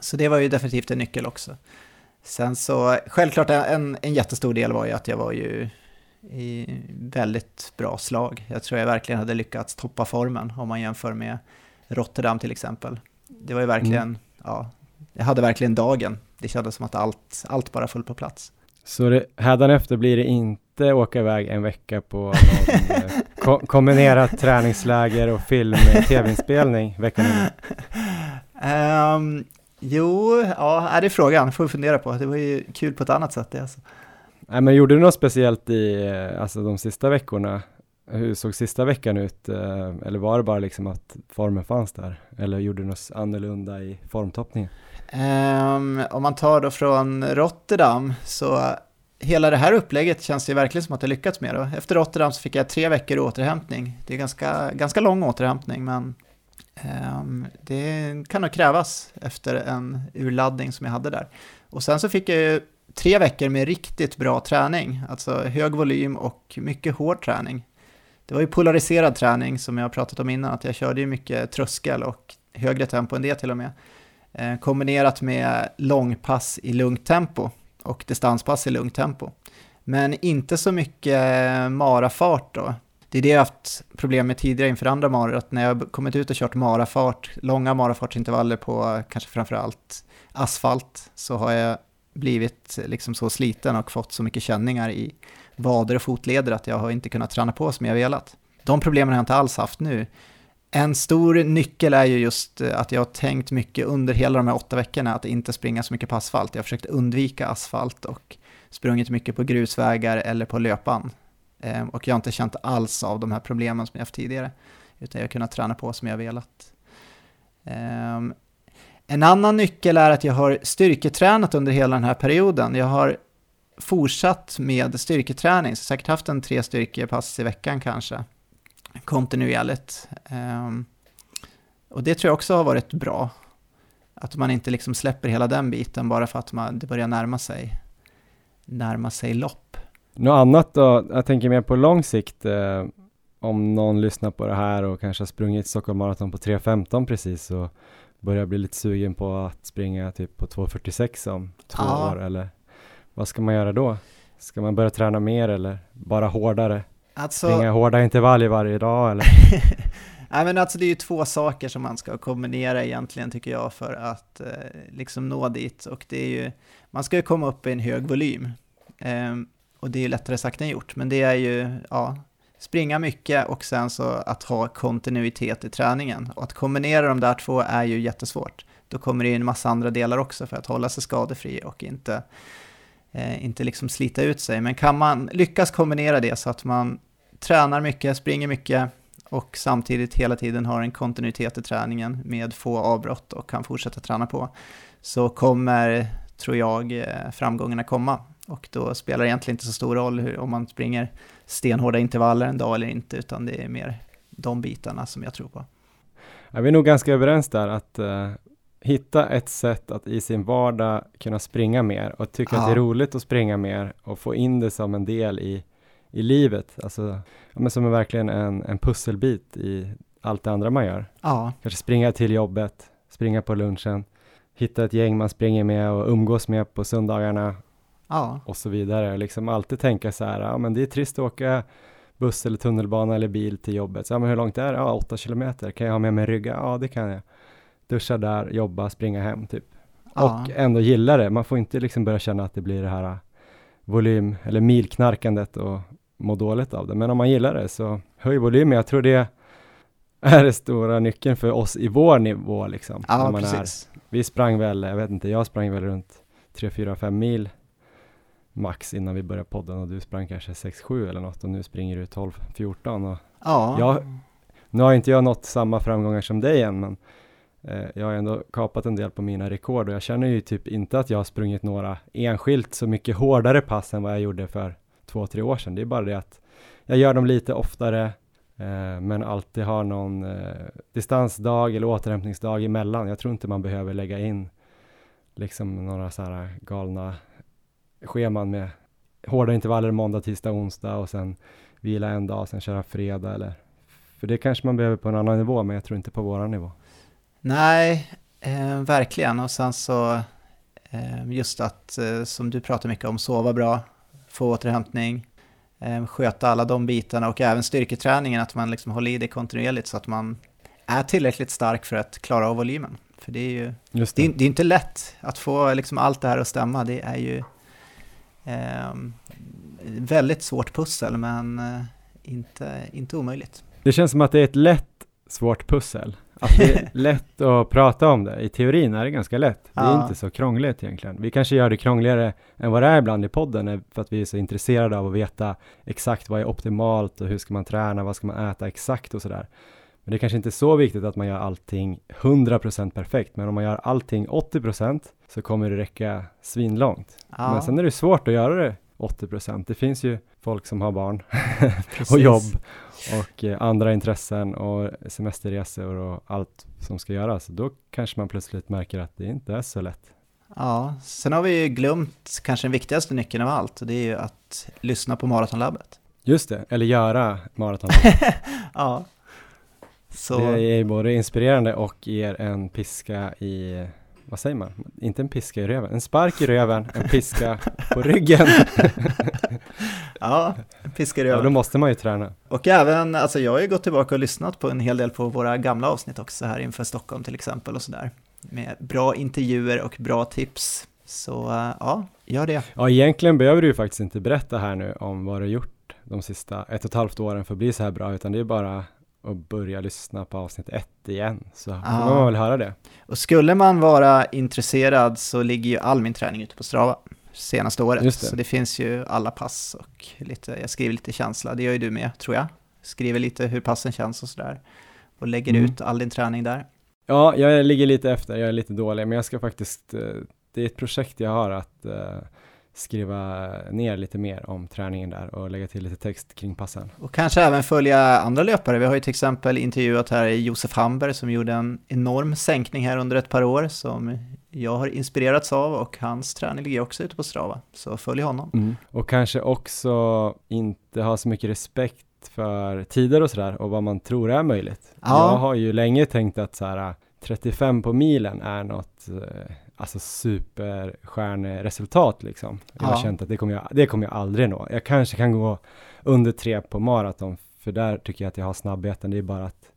Så det var ju definitivt en nyckel också. Sen så, självklart en, en jättestor del var ju att jag var ju i väldigt bra slag. Jag tror jag verkligen hade lyckats toppa formen om man jämför med Rotterdam till exempel. Det var ju verkligen, mm. ja, jag hade verkligen dagen. Det kändes som att allt, allt bara föll på plats. Så det, hädanefter blir det inte åka iväg en vecka på någon, eh, [LAUGHS] ko kombinerat träningsläger och film, tv-inspelning veckan? Um, jo, ja, är det är frågan, får vi fundera på. Det var ju kul på ett annat sätt det alltså. Nej, men gjorde du något speciellt i, eh, alltså de sista veckorna? Hur såg sista veckan ut? Eh, eller var det bara liksom att formen fanns där? Eller gjorde du något annorlunda i formtoppningen? Um, om man tar då från Rotterdam så hela det här upplägget känns det verkligen som att jag lyckats med. Då. Efter Rotterdam så fick jag tre veckor återhämtning. Det är ganska, ganska lång återhämtning men um, det kan nog krävas efter en urladdning som jag hade där. Och sen så fick jag ju tre veckor med riktigt bra träning, alltså hög volym och mycket hård träning. Det var ju polariserad träning som jag har pratat om innan, att jag körde ju mycket tröskel och högre tempo än det till och med. Eh, kombinerat med långpass i lugnt tempo och distanspass i lugnt tempo. Men inte så mycket marafart då. Det är det jag haft problem med tidigare inför andra maror, att när jag kommit ut och kört marafart, långa marafartsintervaller på kanske framförallt asfalt, så har jag blivit liksom så sliten och fått så mycket känningar i vader och fotleder att jag har inte kunnat träna på som jag velat. De problemen har jag inte alls haft nu. En stor nyckel är ju just eh, att jag har tänkt mycket under hela de här åtta veckorna att inte springa så mycket på asfalt. Jag har försökt undvika asfalt och sprungit mycket på grusvägar eller på löpan. Ehm, och jag har inte känt alls av de här problemen som jag haft tidigare, utan jag har kunnat träna på som jag velat. Ehm, en annan nyckel är att jag har styrketränat under hela den här perioden. Jag har fortsatt med styrketräning, så säkert haft en tre styrkepass i veckan kanske, kontinuerligt. Um, och det tror jag också har varit bra. Att man inte liksom släpper hela den biten bara för att man, det börjar närma sig, närma sig lopp. Något annat då? Jag tänker mer på lång sikt. Eh, om någon lyssnar på det här och kanske har sprungit Stockholm Marathon på 3.15 precis och börjar bli lite sugen på att springa typ på 2.46 om två ja. år eller vad ska man göra då? Ska man börja träna mer eller bara hårdare? Alltså... Springa hårda intervall varje dag eller? [LAUGHS] Nej men alltså det är ju två saker som man ska kombinera egentligen tycker jag för att eh, liksom nå dit och det är ju, man ska ju komma upp i en hög volym. Eh, och det är ju lättare sagt än gjort, men det är ju, ja, springa mycket och sen så att ha kontinuitet i träningen. Och att kombinera de där två är ju jättesvårt. Då kommer det in en massa andra delar också för att hålla sig skadefri och inte, Eh, inte liksom slita ut sig. Men kan man lyckas kombinera det så att man tränar mycket, springer mycket och samtidigt hela tiden har en kontinuitet i träningen med få avbrott och kan fortsätta träna på, så kommer, tror jag, eh, framgångarna komma. Och då spelar det egentligen inte så stor roll hur, om man springer stenhårda intervaller en dag eller inte, utan det är mer de bitarna som jag tror på. Ja, vi är nog ganska överens där att uh, hitta ett sätt att i sin vardag kunna springa mer och tycka ja. att det är roligt att springa mer och få in det som en del i, i livet, alltså men som är verkligen en, en pusselbit i allt det andra man gör. Ja. Kanske springa till jobbet, springa på lunchen, hitta ett gäng man springer med och umgås med på söndagarna ja. och så vidare. Liksom alltid tänka så här, ja men det är trist att åka buss eller tunnelbana eller bil till jobbet. Så, ja, men hur långt är det? Ja, åtta kilometer. Kan jag ha med mig rygga? Ja, det kan jag. Duscha där, jobba, springa hem typ. Ja. Och ändå gilla det. Man får inte liksom börja känna att det blir det här äh, volym eller milknarkandet och må dåligt av det. Men om man gillar det så höj volymen. Jag tror det är det stora nyckeln för oss i vår nivå liksom. Ja, precis. Är, vi sprang väl, jag vet inte, jag sprang väl runt 3, 4, 5 mil max innan vi började podden och du sprang kanske 6-7 eller något och nu springer du 12-14 och ja. jag, nu har inte jag nått samma framgångar som dig än men Eh, jag har ändå kapat en del på mina rekord och jag känner ju typ inte att jag har sprungit några enskilt så mycket hårdare pass än vad jag gjorde för två, tre år sedan. Det är bara det att jag gör dem lite oftare eh, men alltid har någon eh, distansdag eller återhämtningsdag emellan. Jag tror inte man behöver lägga in liksom några så här galna scheman med hårda intervaller måndag, tisdag, onsdag och sen vila en dag, sen köra fredag eller för det kanske man behöver på en annan nivå, men jag tror inte på våran nivå. Nej, eh, verkligen. Och sen så eh, just att, eh, som du pratar mycket om, sova bra, få återhämtning, eh, sköta alla de bitarna och även styrketräningen, att man liksom håller i det kontinuerligt så att man är tillräckligt stark för att klara av volymen. För det är ju det det. är, det är inte lätt att få liksom allt det här att stämma. Det är ju eh, väldigt svårt pussel, men eh, inte, inte omöjligt. Det känns som att det är ett lätt svårt pussel. Att det är lätt att prata om det. I teorin är det ganska lätt. Det är Ja. inte så krångligt egentligen. Vi kanske gör det krångligare än vad det är ibland i podden eh, för att vi är så intresserade av att veta exakt vad är optimalt och hur ska man träna, vad ska man äta exakt och sådär. Men det är kanske inte är så viktigt att man gör allting 100% perfekt, men om man gör allting 80% så kommer det räcka svinlångt. Ja, Men sen är det svårt att göra det 80%. Det finns ju folk som har barn [LAUGHS] [LAUGHS] och jobb och eh, andra intressen och semesterresor och allt som ska göras. Då kanske man plötsligt märker att det inte är så lätt. Ja, sen har vi ju glömt kanske den viktigaste nyckeln av allt och det är ju att lyssna på Maratonlabbet. Just det, eller göra maraton. [LAUGHS] Ja. Så, Det är både inspirerande och ger en piska i, vad säger man? Inte en piska i röven, en spark i röven, en piska på ryggen. [LAUGHS] ja, piskar Ja, över. då måste man ju träna. Och även, alltså jag har ju gått tillbaka och lyssnat på en hel del på våra gamla avsnitt också här inför Stockholm till exempel och sådär. Med bra intervjuer och bra tips. Så eh, ja, gör det. Ja, egentligen behöver du ju faktiskt inte berätta här nu om vad du gjort de sista ett och ett halvt åren för att bli så här bra, utan det är bara att börja lyssna på avsnitt ett igen, så får Ja. man väl höra det. Och skulle man vara intresserad så ligger ju all min träning ute på Strava senaste året. Det. Så det finns ju alla pass och lite, jag skriver lite känsla, det gör ju du med tror jag. Skriver lite hur passen känns och sådär. Och lägger Mm. ut all din träning där. Ja, jag ligger lite efter, jag är lite dålig, men jag ska faktiskt, eh, det är ett projekt jag har att eh, skriva ner lite mer om träningen där och lägga till lite text kring passen. Och kanske även följa andra löpare. Vi har ju till exempel intervjuat här Josef Hamberg som gjorde en enorm sänkning här under ett par år som jag har inspirerats av och hans träning ligger också ute på Strava. Så följ honom. Och kanske också inte ha så mycket respekt för tider och sådär och vad man tror är möjligt. Ja. Jag har ju länge tänkt att så här 35 på milen är något eh, alltså superstjärneresultat liksom. Jag har Ja. känt att det kommer, jag, det kommer jag aldrig nå. Jag kanske kan gå under tre på maraton för där tycker jag att jag har snabbheten. Det är bara att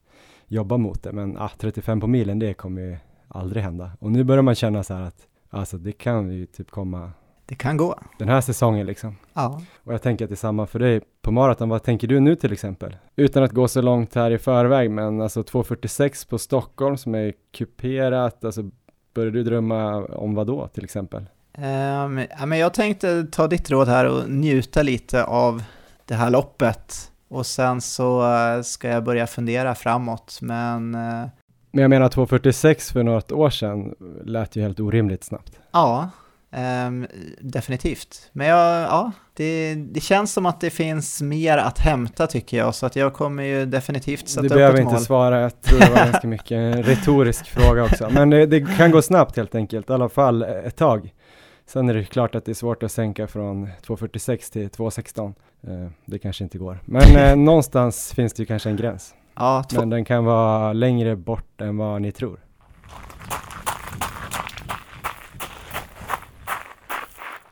jobba mot det. Men ah, 35 på milen det kommer ju aldrig hända. Och nu börjar man känna så här att alltså det kan ju typ komma Det kan gå. den här säsongen liksom. Ja. Och jag tänker att det är samma för dig på maraton. Vad tänker du nu till exempel? Utan att gå så långt här i förväg, men alltså 2.46 på Stockholm som är kuperat, alltså börjar du drömma om vad då till exempel? Ja, men jag tänkte ta ditt råd här och njuta lite av det här loppet. Och sen så eh, ska jag börja fundera framåt. Men eh, Men jag menar 2.46 för något år sedan lät ju helt orimligt snabbt. ja, ehm, definitivt. Men jag, ja, det, det känns som att det finns mer att hämta tycker jag. Så att jag kommer ju definitivt sätta Du upp behöver ett inte mål. svara, jag tror det var [LAUGHS] ganska mycket en retorisk fråga också. Men det, det kan gå snabbt helt enkelt, i alla fall ett tag. Sen är det klart att det är svårt att sänka från 2.46 till 2.16. Eh, det kanske inte går. Men eh, [LAUGHS] någonstans finns det ju kanske en gräns. Ja, Men den kan vara längre bort än vad ni tror.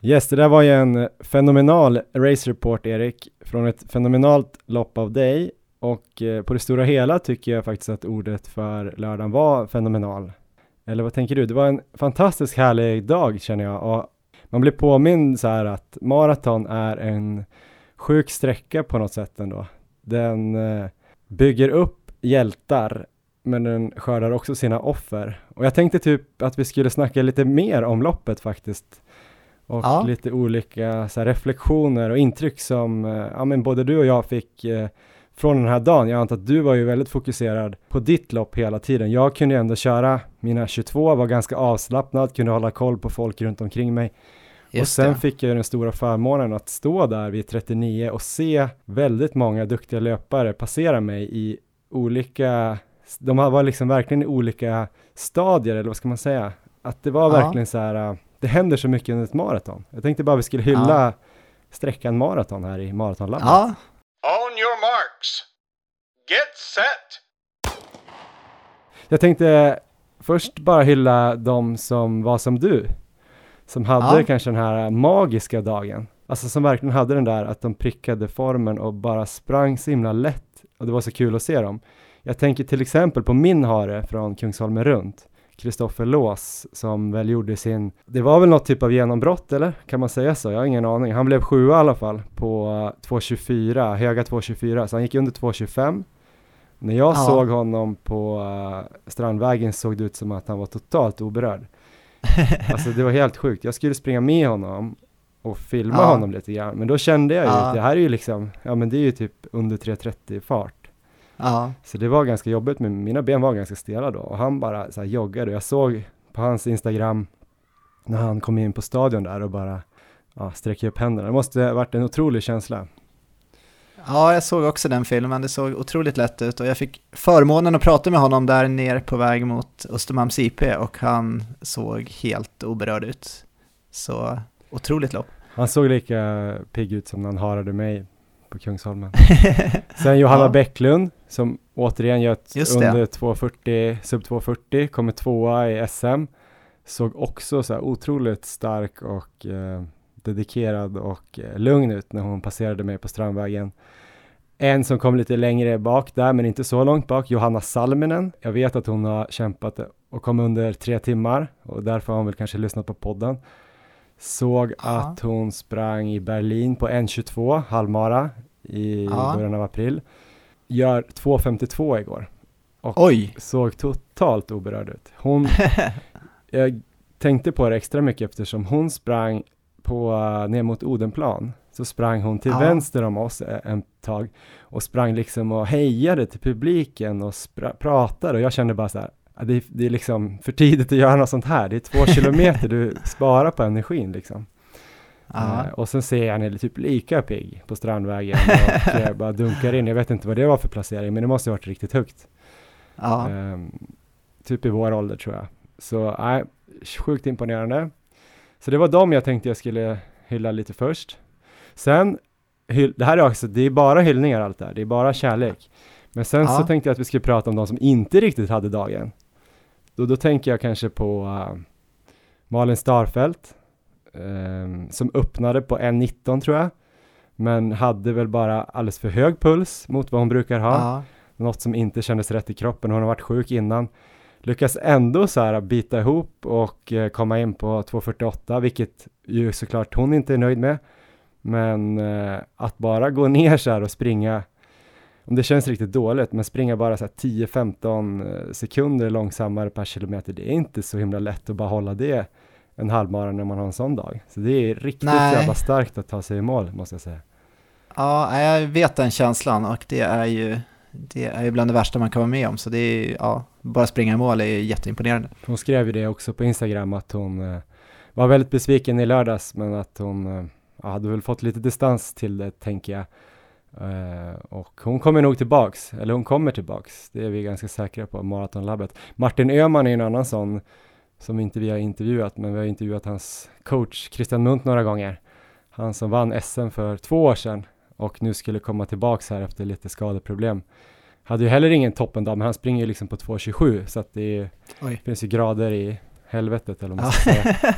Yes, det där var ju en fenomenal race report Erik, från ett fenomenalt lopp av dig och eh, på det stora hela tycker jag faktiskt att ordet för lördagen var fenomenal. Eller vad tänker du? Det var en fantastiskt härlig dag känner jag och man blir påmind så här att maraton är en sjuk sträcka på något sätt ändå. Den eh, bygger upp hjältar men den skördar också sina offer. Och jag tänkte typ att vi skulle snacka lite mer om loppet faktiskt. Och Ja. lite olika här, reflektioner och intryck som eh, ja, men både du och jag fick eh, från den här dagen. Jag antar att du var ju väldigt fokuserad på ditt lopp hela tiden. Jag kunde ju ändå köra mina 22, var ganska avslappnad, kunde hålla koll på folk runt omkring mig. och just sen det. fick jag ju den stora förmånen att stå där vid 39 och se väldigt många duktiga löpare passera mig i olika, de var liksom verkligen i olika stadier, eller vad ska man säga? Att det var Ja. verkligen så här, äh, det händer så mycket under ett maraton. Jag tänkte bara vi skulle hylla sträckan maraton här i Maratonlabbet. Ja, On your marks. Get set. Jag tänkte först bara hylla de som var som du, som hade Ja. kanske den här magiska dagen. Alltså som verkligen hade den där att de prickade formen och bara sprang så himla lätt och det var så kul att se dem. Jag tänker till exempel på min hare från Kungsholmen runt, Kristoffer Lås, som väl gjorde sin, det var väl något typ av genombrott eller? Kan man säga så? Jag har ingen aning. Han blev sjua i alla fall på 2.24, höga 2.24, så han gick under 2.25. När jag Ja. såg honom på uh, Strandvägen såg det ut som att han var totalt oberörd. [LAUGHS] Alltså det var helt sjukt. Jag skulle springa med honom och filma Ja. honom lite grann. Men då kände jag ju Ja. att det här är ju liksom, ja men det är ju typ under 3.30 fart. Ja, Så det var ganska jobbigt, men mina ben var ganska stela då. Och han bara så här joggade. Jag såg på hans Instagram när han kom in på stadion där och bara ja, sträckte upp händerna. Det måste ha varit en otrolig känsla. ja, jag såg också den filmen. Det såg otroligt lätt ut och jag fick förmånen att prata med honom där nere på väg mot Östermalms IP och han såg helt oberörd ut. Så otroligt lopp. Han såg lika pigg ut som när han harade mig på Kungsholmen. [LAUGHS] Sen Johanna Ja. Bäcklund som återigen gör ett under 240, sub 240, kommer tvåa i SM. Såg också så här otroligt stark och eh, dedikerad och eh, lugn ut när hon passerade mig på Strandvägen. En som kom lite längre bak där, men inte så långt bak, Johanna Salminen. Jag vet att hon har kämpat och kom under tre timmar och därför har hon väl kanske lyssnat på podden. Såg Ja. att hon sprang i Berlin på 1.22 halvmara i Ja. början av april. Gör 2.52 igår. Oj! Såg totalt oberörd ut. Hon, [LAUGHS] jag tänkte på det extra mycket eftersom hon sprang på, uh, ner mot Odenplan. Så sprang hon till Ja. vänster om oss eh, en tag och sprang liksom och hejade till publiken och pratade och jag kände bara så här, "Ja, det, är- det är liksom för tidigt att göra något sånt här. Det är två [LAUGHS] kilometer du sparar på energin liksom. Eh, och sen ser jag henne typ lika pigg på Strandvägen och eh, [LAUGHS] bara dunkar in. Jag vet inte vad det var för placering, men det måste ha varit riktigt högt. Ehm, typ i vår ålder tror jag. Så nej, sjukt imponerande. Så det var dem jag tänkte jag skulle hylla lite först. Sen, det här är också, det är bara hyllningar allt det här, det är bara kärlek. Men sen så tänkte jag att vi skulle prata om de som inte riktigt hade dagen. Då, då tänker jag kanske på uh, Malin Starfelt, ehm, som öppnade på 1.19 tror jag. Men hade väl bara alldeles för hög puls mot vad hon brukar ha Ja. något som inte kändes rätt i kroppen. Hon har varit sjuk innan. Lyckas ändå så här bita ihop och eh, komma in på 2.48, vilket ju såklart hon inte är nöjd med. Men eh, att bara gå ner så här och springa, om det känns riktigt dåligt, men springa bara så här 10-15 eh, sekunder långsammare per kilometer, det är inte så himla lätt att bara hålla det en halvmara när man har en sån dag. Så det är riktigt Nej. jävla starkt att ta sig i mål, måste jag säga. ja, jag vet den känslan och det är ju det är ju bland det värsta man kan vara med om. Så det är ja, bara springa i mål är ju jätteimponerande. Hon skrev ju det också på Instagram att hon eh, var väldigt besviken i lördags men att hon eh, ja, hade väl fått lite distans till det tänker jag. Eh, och hon kommer nog tillbaks, eller hon kommer tillbaks, det är vi ganska säkra på, Maratonlabbet. Martin Öhman är en annan sån som inte vi har intervjuat, men vi har intervjuat hans coach Christian Munt några gånger. Han som vann SM för två år sedan och nu skulle komma tillbaks här efter lite skadeproblem. Hade ju heller ingen toppendag, men han springer ju liksom på 2.27 så att det Oj. finns ju grader i helvetet eller vad man Ja. ska säga.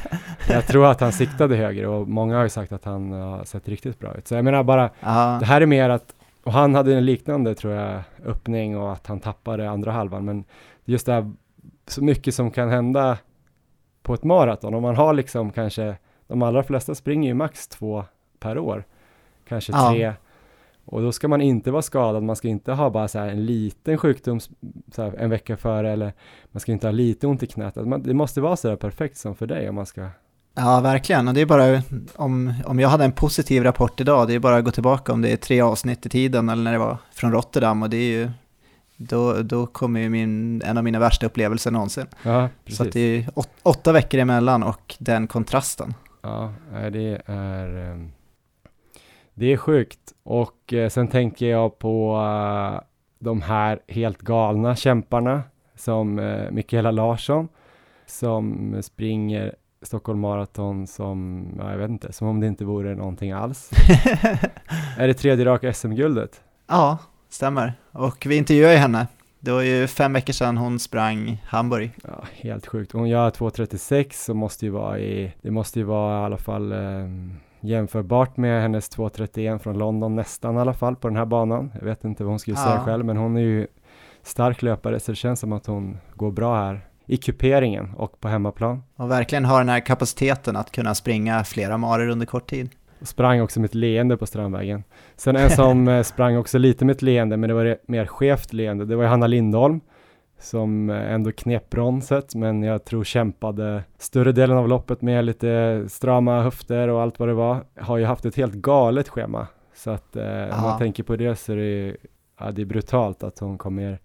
[LAUGHS] Jag tror att han siktade högre och många har ju sagt att han har sett riktigt bra ut. Så jag menar bara, Ja, det här är mer att, och han hade en liknande tror jag, öppning och att han tappade andra halvan. Men just det här, så mycket som kan hända på ett maraton. Om man har liksom kanske, de allra flesta springer ju max två per år. Kanske Ja. tre. Och då ska man inte vara skadad, man ska inte ha bara så här en liten sjukdom här en vecka före eller man ska inte ha lite ont i knät. Man, det måste vara så där perfekt som för dig om man ska ja, verkligen. Och det är bara, om, om jag hade en positiv rapport idag, det är bara att gå tillbaka om det är tre avsnitt i tiden eller när det var från Rotterdam och det är ju, då, då kommer ju min, en av mina värsta upplevelser någonsin. Ja, Så att det är åt, åtta veckor emellan och den kontrasten. Ja, det är ehm, Det är sjukt och eh, sen tänker jag på eh, de här helt galna kämparna som eh, Mikaela Larsson som springer Stockholm Marathon som, ja, jag vet inte, som om det inte vore någonting alls. [LAUGHS] är det tredje raka SM-guldet? ja, stämmer. Och vi intervjuade ju henne. Det var ju fem veckor sedan hon sprang Hamburg. Ja, helt sjukt. Hon gör 2.36 så måste ju vara i, det måste ju vara i alla fall, eh, jämförbart med hennes 2.31 från London nästan i alla fall på den här banan. Jag vet inte vad hon skulle Ja. säga själv, men hon är ju stark löpare så det känns som att hon går bra här i kuperingen och på hemmaplan. Och verkligen har den här kapaciteten att kunna springa flera marer under kort tid. Och sprang också med ett leende på Strandvägen. Sen en som [LAUGHS] eh, sprang också lite med ett leende, men det var mer skevt leende, det var Hanna Lindholm som eh, ändå knep bronset, men jag tror kämpade större delen av loppet med lite strama höfter och allt vad det var. Har ju haft ett helt galet schema, så att eh, om man tänker på det så är det, ja, det är brutalt att hon kommer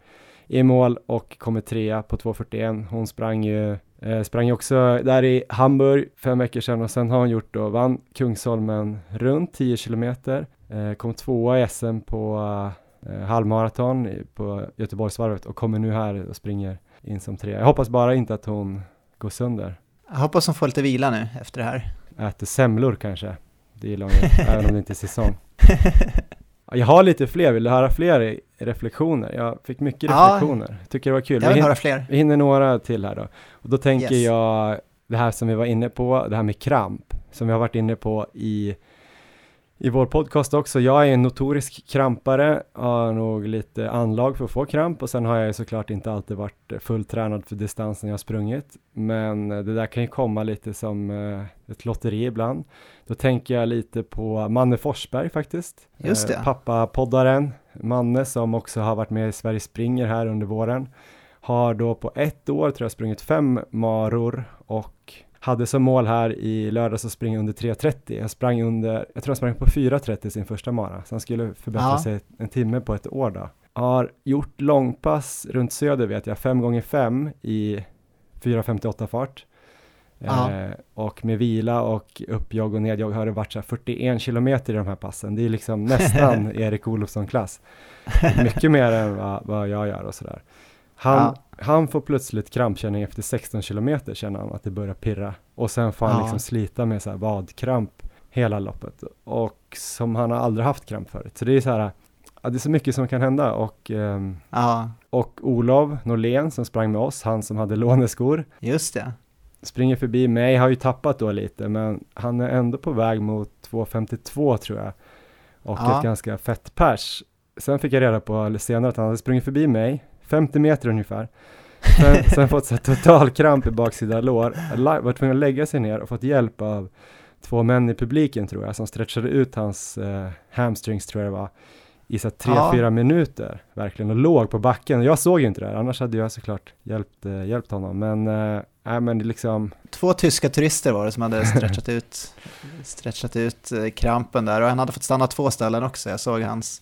i mål och kommer trea på 2.41. Hon sprang ju Eh, sprang också där i Hamburg fem veckor sedan och sen har hon gjort då, vann Kungsholmen runt 10 kilometer, eh, kom tvåa i SM på eh, halvmaraton på Göteborgsvarvet och kommer nu här och springer in som trea. Jag hoppas bara inte att hon går sönder. Jag hoppas hon får lite vila nu efter det här. Äter semlor kanske. Det gillar hon [LAUGHS] även om det inte är säsong. [LAUGHS] Ja, Jag har lite fler, vill du höra fler reflektioner? Jag fick mycket Ja. reflektioner. Tycker det var kul. Jag Vi vill hin- höra fler. Vi hinner några till här då. Och då tänker Yes. jag det här som vi var inne på, det här med kramp, som vi har varit inne på i, i vår podcast också. Jag är en notorisk krampare, har nog lite anlag för att få kramp och sen har jag ju såklart inte alltid varit fulltränad för distansen jag har sprungit. Men eh, det där kan ju komma lite som eh, ett lotteri ibland. Då tänker jag lite på Manne Forsberg faktiskt. Just det. Eh, Pappa-poddaren, Manne som också har varit med i Sverige springer här under våren. Har då på ett år tror jag sprungit fem maror och hade som mål här i lördags att springa under 3.30. Jag sprang under, jag tror jag sprang på 4.30 sin första mara, så han skulle förbättra Ja. sig en timme på ett år då. Har gjort långpass runt söder vet jag, 5 gånger 5 i 4.58 fart. Ja. Eh, och med vila och uppjogg och nedjogg har det varit så här 41 kilometer i de här passen. Det är liksom nästan [LAUGHS] Erik Olofsson-klass. Mycket mer än vad, vad jag gör och sådär. Han, Ja. han får plötsligt krampkänning efter 16 kilometer känner han att det börjar pirra. Och sen får han Ja. liksom slita med så här vadkramp hela loppet. Och som han har aldrig haft kramp förut. Så det är så här, ja, det är så mycket som kan hända och ehm, Ja, och Olof Norlén som sprang med oss, han som hade låneskor, just det. springer förbi mig, har ju tappat då lite, men han är ändå på väg mot 2.52 tror jag. Och Ja. ett ganska fett pers. Sen fick jag reda på eller senare att han hade sprungit förbi mig, 50 meter ungefär. Sen, sen fått så total kramp i baksida lår, var tvungen att lägga sig ner och fått hjälp av två män i publiken tror jag, som stretchade ut hans eh, hamstrings tror jag det var, i så tre, Ja. fyra minuter verkligen och låg på backen. Jag såg ju inte det här, annars hade jag såklart hjälpt, eh, hjälpt honom. Men, eh, nej men det liksom, Två tyska turister var det som hade stretchat ut, stretchat ut eh, krampen där och han hade fått stanna två ställen också. Jag såg hans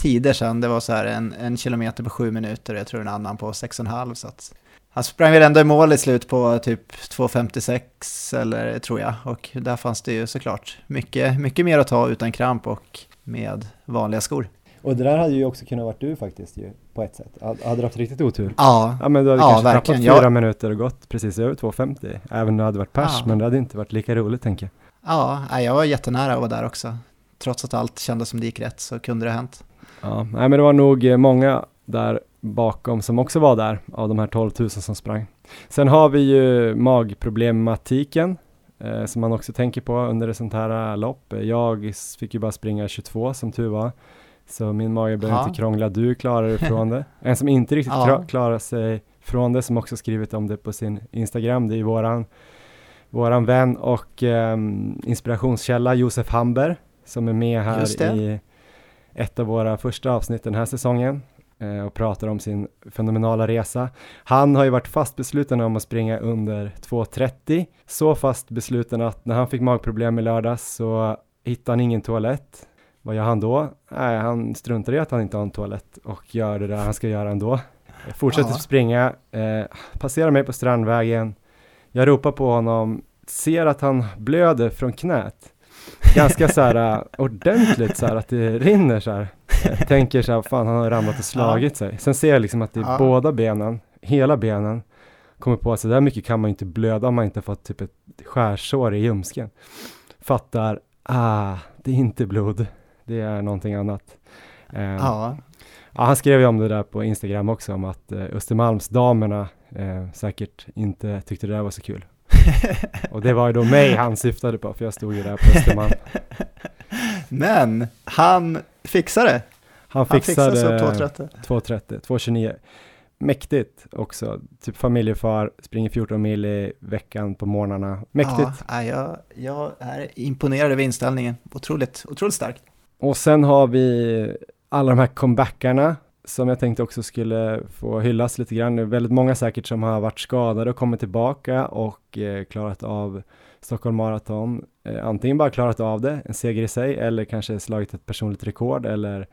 tider sen, det var så här en, en kilometer på sju minuter och jag tror en annan på sex och en halv. Så att han sprang väl ändå i mål i slut på typ 2.56 eller tror jag och där fanns det ju såklart mycket, mycket mer att ta utan kramp och med vanliga skor. och det där hade ju också kunnat varit du faktiskt ju, på ett sätt. Hade du haft riktigt otur. Ja, Ja men du hade Ja, kanske tappat verkligen. fyra Jag- minuter och gått precis över 2.50. Även om det hade varit pers, Ja. men det hade inte varit lika roligt tänker jag. ja, jag var jättenära att vara där också. Trots att allt kändes som det gick rätt så kunde det ha hänt. Ja, nej men det var nog eh, många där bakom som också var där av de här 12 000 som sprang. Sen har vi ju magproblematiken eh, som man också tänker på under ett sånt här eh, lopp. Jag fick ju bara springa 22 som tur var. Så min mage behöver inte krångla, du klarar dig från det. [LAUGHS] En som inte riktigt Ja. klarar sig från det, som också skrivit om det på sin Instagram, det är våran, våran vän och ehm, inspirationskälla Josef Hamber som är med här i ett av våra första avsnitt den här säsongen eh, och pratar om sin fenomenala resa. Han har ju varit fast besluten om att springa under 2.30, så fast besluten att när han fick magproblem i lördags så hittade han ingen toalett. Vad gör han då? Nej, han struntar i att han inte har en toalett och gör det där han ska göra ändå. Fortsätter Ja. springa, eh, passerar mig på Strandvägen. Jag ropar på honom, ser att han blöder från knät. Ganska så här uh, ordentligt så här att det rinner så här. Jag tänker så här, fan han har ramlat och slagit sig. Sen ser jag liksom att det är båda benen, hela benen. Kommer på att så där mycket kan man inte blöda om man inte fått typ ett skärsår i ljumsken. Fattar, ah, det är inte blod. Det är någonting annat. Eh, Ja, Ja, han skrev ju om det där på Instagram också, om att eh, Östermalmsdamerna eh, säkert inte tyckte det där var så kul. [LAUGHS] Och det var ju då mig han syftade på, för jag stod ju där på Östermalm. [LAUGHS] Men han fixade. Han Han fixade fixade sig upp 2.30. 2.30, 2.29. Mäktigt också. Typ familjefar, springer 14 mil i veckan på morgnarna. Mäktigt. Ja, jag, jag är imponerad över inställningen. Otroligt, otroligt starkt. Och sen har vi alla de här comebackarna som jag tänkte också skulle få hyllas lite grann. Det är väldigt många säkert som har varit skadade och kommit tillbaka och eh, klarat av Stockholm Marathon. Eh, antingen bara klarat av det, en seger i sig, eller kanske slagit ett personligt rekord eller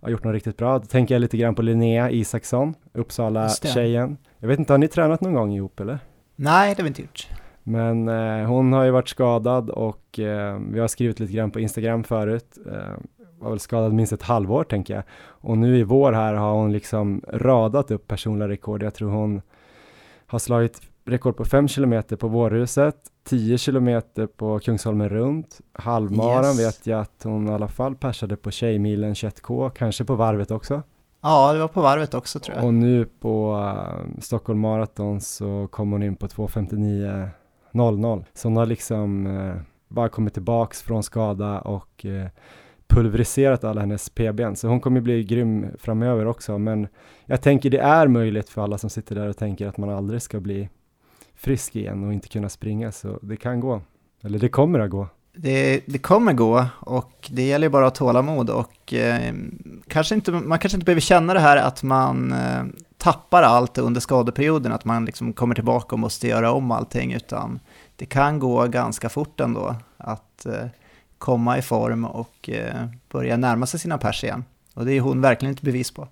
har gjort något riktigt bra. Då tänker jag lite grann på Linnea Isaksson. Uppsala-tjejen. Jag vet inte, har ni tränat någon gång ihop eller? Nej, det har vi inte gjort. Men eh, hon har ju varit skadad och eh, vi har skrivit lite grann på Instagram förut. Eh, var väl skadad minst ett halvår tänker jag. Och nu i vår här har hon liksom radat upp personliga rekord. Jag tror hon har slagit rekord på 5 kilometer på Vårhuset, 10 kilometer på Kungsholmen runt, halvmaran Yes. vet jag att hon i alla fall persade på Tjejmilen 21K, kanske på varvet också. Ja, det var på varvet också tror jag. Och nu på uh, Stockholm Marathon så kom hon in på 2.59.00. Så hon har liksom eh, bara kommit tillbaks från skada och eh, pulveriserat alla hennes PBn. Så hon kommer bli grym framöver också. Men jag tänker det är möjligt för alla som sitter där och tänker att man aldrig ska bli frisk igen och inte kunna springa. Så det kan gå. Eller det kommer att gå. Det, det kommer gå och det gäller bara att ha tålamod och eh, kanske inte, man kanske inte behöver känna det här att man eh, tappar allt under skadeperioden, att man liksom kommer tillbaka och måste göra om allting, utan det kan gå ganska fort ändå att eh, komma i form och eh, börja närma sig sina pers igen. Och det är hon verkligen ett bevis på.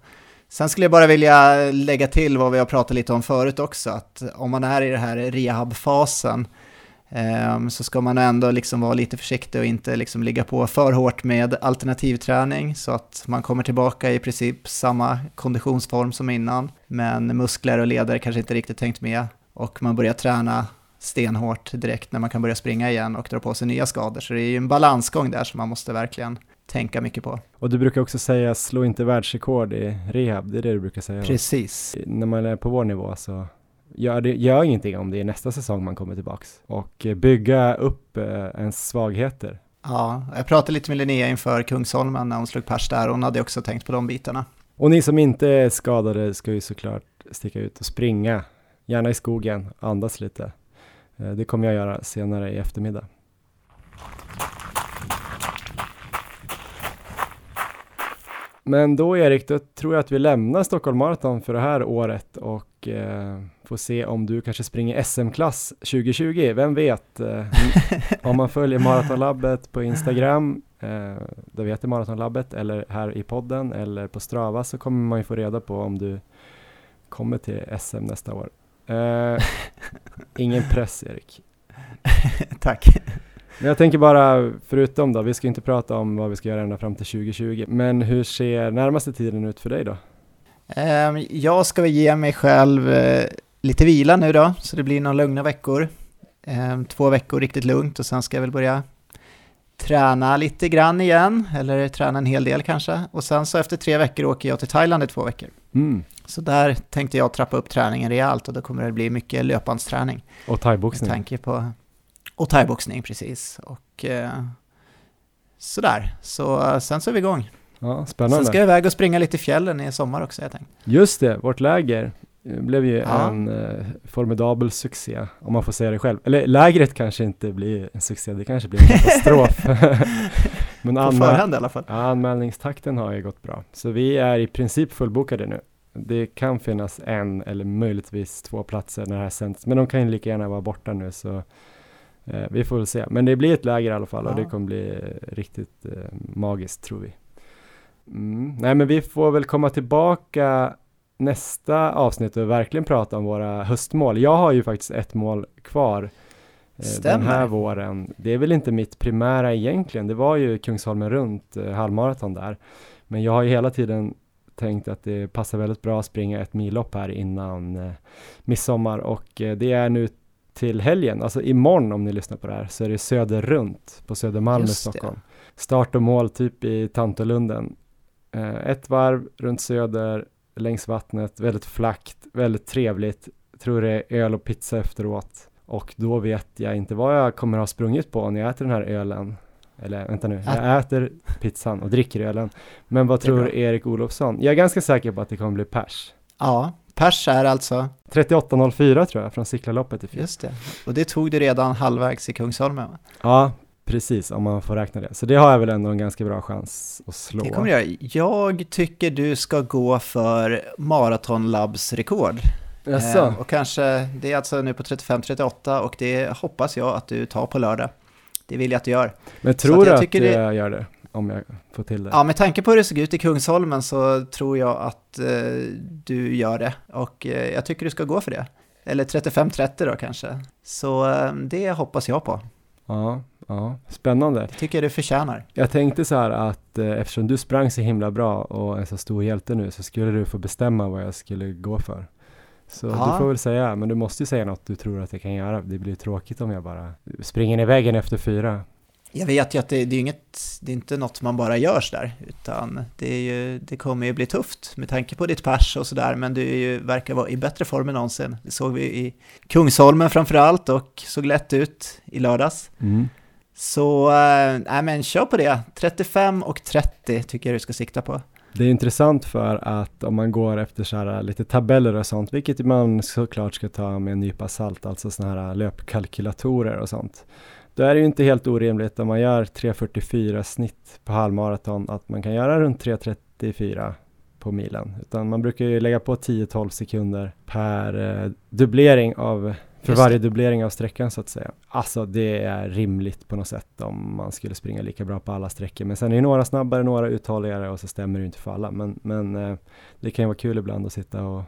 Sen skulle jag bara vilja lägga till vad vi har pratat lite om förut också, att om man är i den här rehabfasen ehm, så ska man ändå liksom vara lite försiktig och inte liksom ligga på för hårt med alternativträning så att man kommer tillbaka i princip samma konditionsform som innan. Men muskler och leder kanske inte riktigt tänkt med och man börjar träna stenhårt direkt när man kan börja springa igen och dra på sig nya skador. Så det är ju en balansgång där som man måste verkligen tänka mycket på. Och du brukar också säga slå inte världsrekord i rehab. Det är det du brukar säga. va? Precis. när man är på vår nivå så gör, det, gör ingenting om det är nästa säsong man kommer tillbaks. Och eh, bygga upp eh, ens svagheter. Ja, jag pratade lite med Linnea inför Kungsholmen när hon slog pers där. Hon hade också tänkt på de bitarna. Och ni som inte är skadade ska ju såklart sticka ut och springa. Gärna i skogen, andas lite. Eh, det kommer jag göra senare i eftermiddag. Men då Erik, då tror jag att vi lämnar Stockholm Marathon för det här året och eh, får se om du kanske springer SM-klass 2020. Vem vet? Eh, [LAUGHS] om man följer Maratonlabbet på Instagram, eh, där vi heter Maratonlabbet, eller här i podden eller på Strava så kommer man ju få reda på om du kommer till SM nästa år. Eh, [LAUGHS] ingen press Erik. [LAUGHS] Tack. Men jag tänker bara, förutom då, vi ska inte prata om vad vi ska göra ända fram till 2020, men hur ser närmaste tiden ut för dig då? Ehm, Jag ska väl ge mig själv eh, lite vila nu då, så det blir några lugna veckor. Ehm, Två veckor riktigt lugnt och sen ska jag väl börja träna lite grann igen, eller träna en hel del kanske. Och sen så efter tre veckor åker jag till Thailand i två veckor. Mm. Så där tänkte jag trappa upp träningen rejält och då kommer det bli mycket löpbandsträning. Och Med thaiboxning. tanke på... Och thaiboxning, precis. Och eh, sådär. Så eh, sen så är vi igång. Ja, Sen spännande. ska jag iväg och springa lite i fjällen i sommar också, jag tänkt. Just det, vårt läger eh, blev ju Ja. en eh, formidabel succé, om man får säga det själv. Eller lägret kanske inte blir en succé, det kanske blir en katastrof. [LAUGHS] Men På förhand i alla fall. anmälningstakten har ju gått bra. Så vi är i princip fullbokade nu. Det kan finnas en eller möjligtvis två platser när det här sänds, men de kan ju lika gärna vara borta nu så eh, vi får väl se. Men det blir ett läger i alla fall och Ja. det kommer bli eh, riktigt eh, magiskt tror vi. Mm. Nej men vi får väl komma tillbaka nästa avsnitt och verkligen prata om våra höstmål. Jag har ju faktiskt ett mål kvar eh, den här våren. Det är väl inte mitt primära egentligen. Det var ju Kungsholmen runt, eh, halvmaraton där. Men jag har ju hela tiden tänkt att det passar väldigt bra att springa ett millopp här innan eh, midsommar och eh, det är nu till helgen, alltså imorgon om ni lyssnar på det här, så är det Söder runt på Södermalm i. Stockholm. Start och mål typ i Tantolunden. Eh, ett varv runt Söder, längs vattnet, väldigt flackt, väldigt trevligt. Tror det är öl och pizza efteråt. Och då vet jag inte vad jag kommer ha sprungit på när jag äter den här ölen. Eller vänta nu, jag äter pizzan och dricker ölen. Men vad tror bra. Erik Olofsson? Jag är ganska säker på att det kommer bli pers. Ja, pers är alltså, 38.04 tror jag från Cyklarloppet i fjol. just det. Och det tog du redan halvvägs i Kungsholmen va? Ja, precis om man får räkna det. Så det har jag väl ändå en ganska bra chans att slå. Det kommer göra. Jag tycker du ska gå för maratonlabbsrekord. Jaså? Eh, och kanske, det är alltså nu på 35-38 och det hoppas jag att du tar på lördag. Det vill jag att du gör. Men tror att du jag att det... det- jag gör det? Om jag får till det? Ja, med tanke på hur det såg ut i Kungsholmen så tror jag att eh, du gör det. Och eh, jag tycker du ska gå för det. Eller 35-30 då kanske. Så eh, det hoppas jag på. Ja, ja, spännande. Det tycker jag du förtjänar. Jag tänkte så här att eh, eftersom du sprang så himla bra och är så stor hjälte nu så skulle du få bestämma vad jag skulle gå för. Så Ja. du får väl säga, men du måste ju säga något du tror att jag kan göra. Det blir tråkigt om jag bara springer i väggen efter fyra. Jag vet ju att det, det är inget, det är inte något man bara görs där, utan det, är ju, det kommer ju bli tufft med tanke på ditt pers och sådär, men du är ju, verkar vara i bättre form än någonsin. Det såg vi i Kungsholmen framför allt och såg lätt ut i lördags. Mm. Så, äh, nej men kör på det. 35 och 30 tycker jag du ska sikta på. Det är intressant för att om man går efter så här äh, lite tabeller och sånt, vilket man såklart ska ta med en nypa salt, alltså sådana här äh, löpkalkylatorer och sånt. Då är det ju inte helt orimligt om man gör 3.44 snitt på halvmaraton att man kan göra runt 3.34 på milen. Utan man brukar ju lägga på 10-12 sekunder per eh, dubblering av, för varje dubblering av sträckan så att säga. Alltså det är rimligt på något sätt om man skulle springa lika bra på alla sträckor. Men sen är ju några snabbare, några uthålligare och så stämmer det ju inte för alla. Men, men eh, det kan ju vara kul ibland att sitta och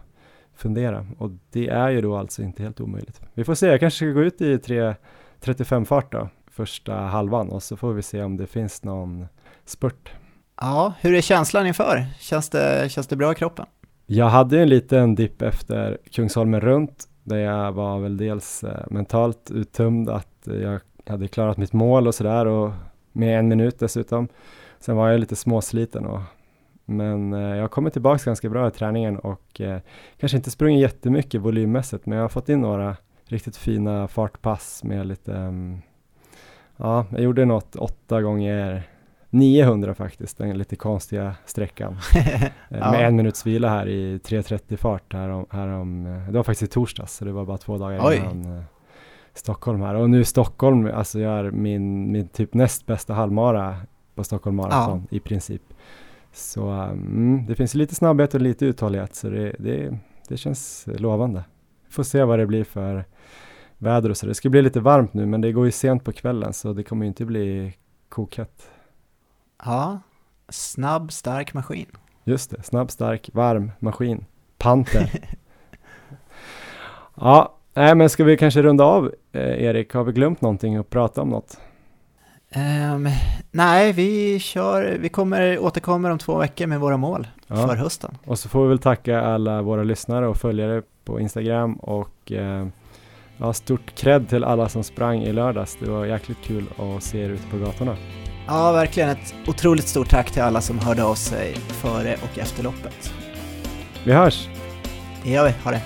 fundera. Och det är ju då alltså inte helt omöjligt. Vi får se, jag kanske ska gå ut i 3.35 fart då, första halvan och så får vi se om det finns någon spurt. Ja, hur är känslan inför? Känns det, känns det bra i kroppen? Jag hade en liten dipp efter Kungsholmen runt där jag var väl dels eh, mentalt uttömd att jag hade klarat mitt mål och sådär och med en minut dessutom. Sen var jag lite småsliten och men eh, jag har kommit tillbaka ganska bra i träningen och eh, kanske inte sprungit jättemycket volymmässigt men jag har fått in några riktigt fina fartpass med lite mm, ja, jag gjorde något åtta gånger 900 faktiskt, den lite konstiga sträckan. [LAUGHS] Eh, Ja. Med en minuts vila här i 3.30 fart här om, här om, eh, det var faktiskt i torsdags så det var bara två dagar Oj. innan eh, Stockholm här. Och nu Stockholm, alltså gör min, min typ näst bästa halvmara på Stockholm Marathon i princip. Så mm, det finns lite snabbhet och lite uthållighet så det, det, det känns lovande. Får se vad det blir för väder och så. Det ska bli lite varmt nu men det går ju sent på kvällen så det kommer ju inte bli kokhett. Ja, snabb, stark maskin. Just det, snabb, stark, varm maskin. Panter. [LAUGHS] ja, nej men ska vi kanske runda av eh, Erik? Har vi glömt någonting att prata om något? Ehm, nej, vi kör, vi kommer, återkommer om två veckor med våra mål Ja. för hösten. Och så får vi väl tacka alla våra lyssnare och följare på Instagram och eh, ja, stort cred till alla som sprang i lördags. Det var jäkligt kul att se er ute på gatorna. Ja, verkligen ett otroligt stort tack till alla som hörde av sig före och efter loppet. Vi hörs! Det gör vi, ha det.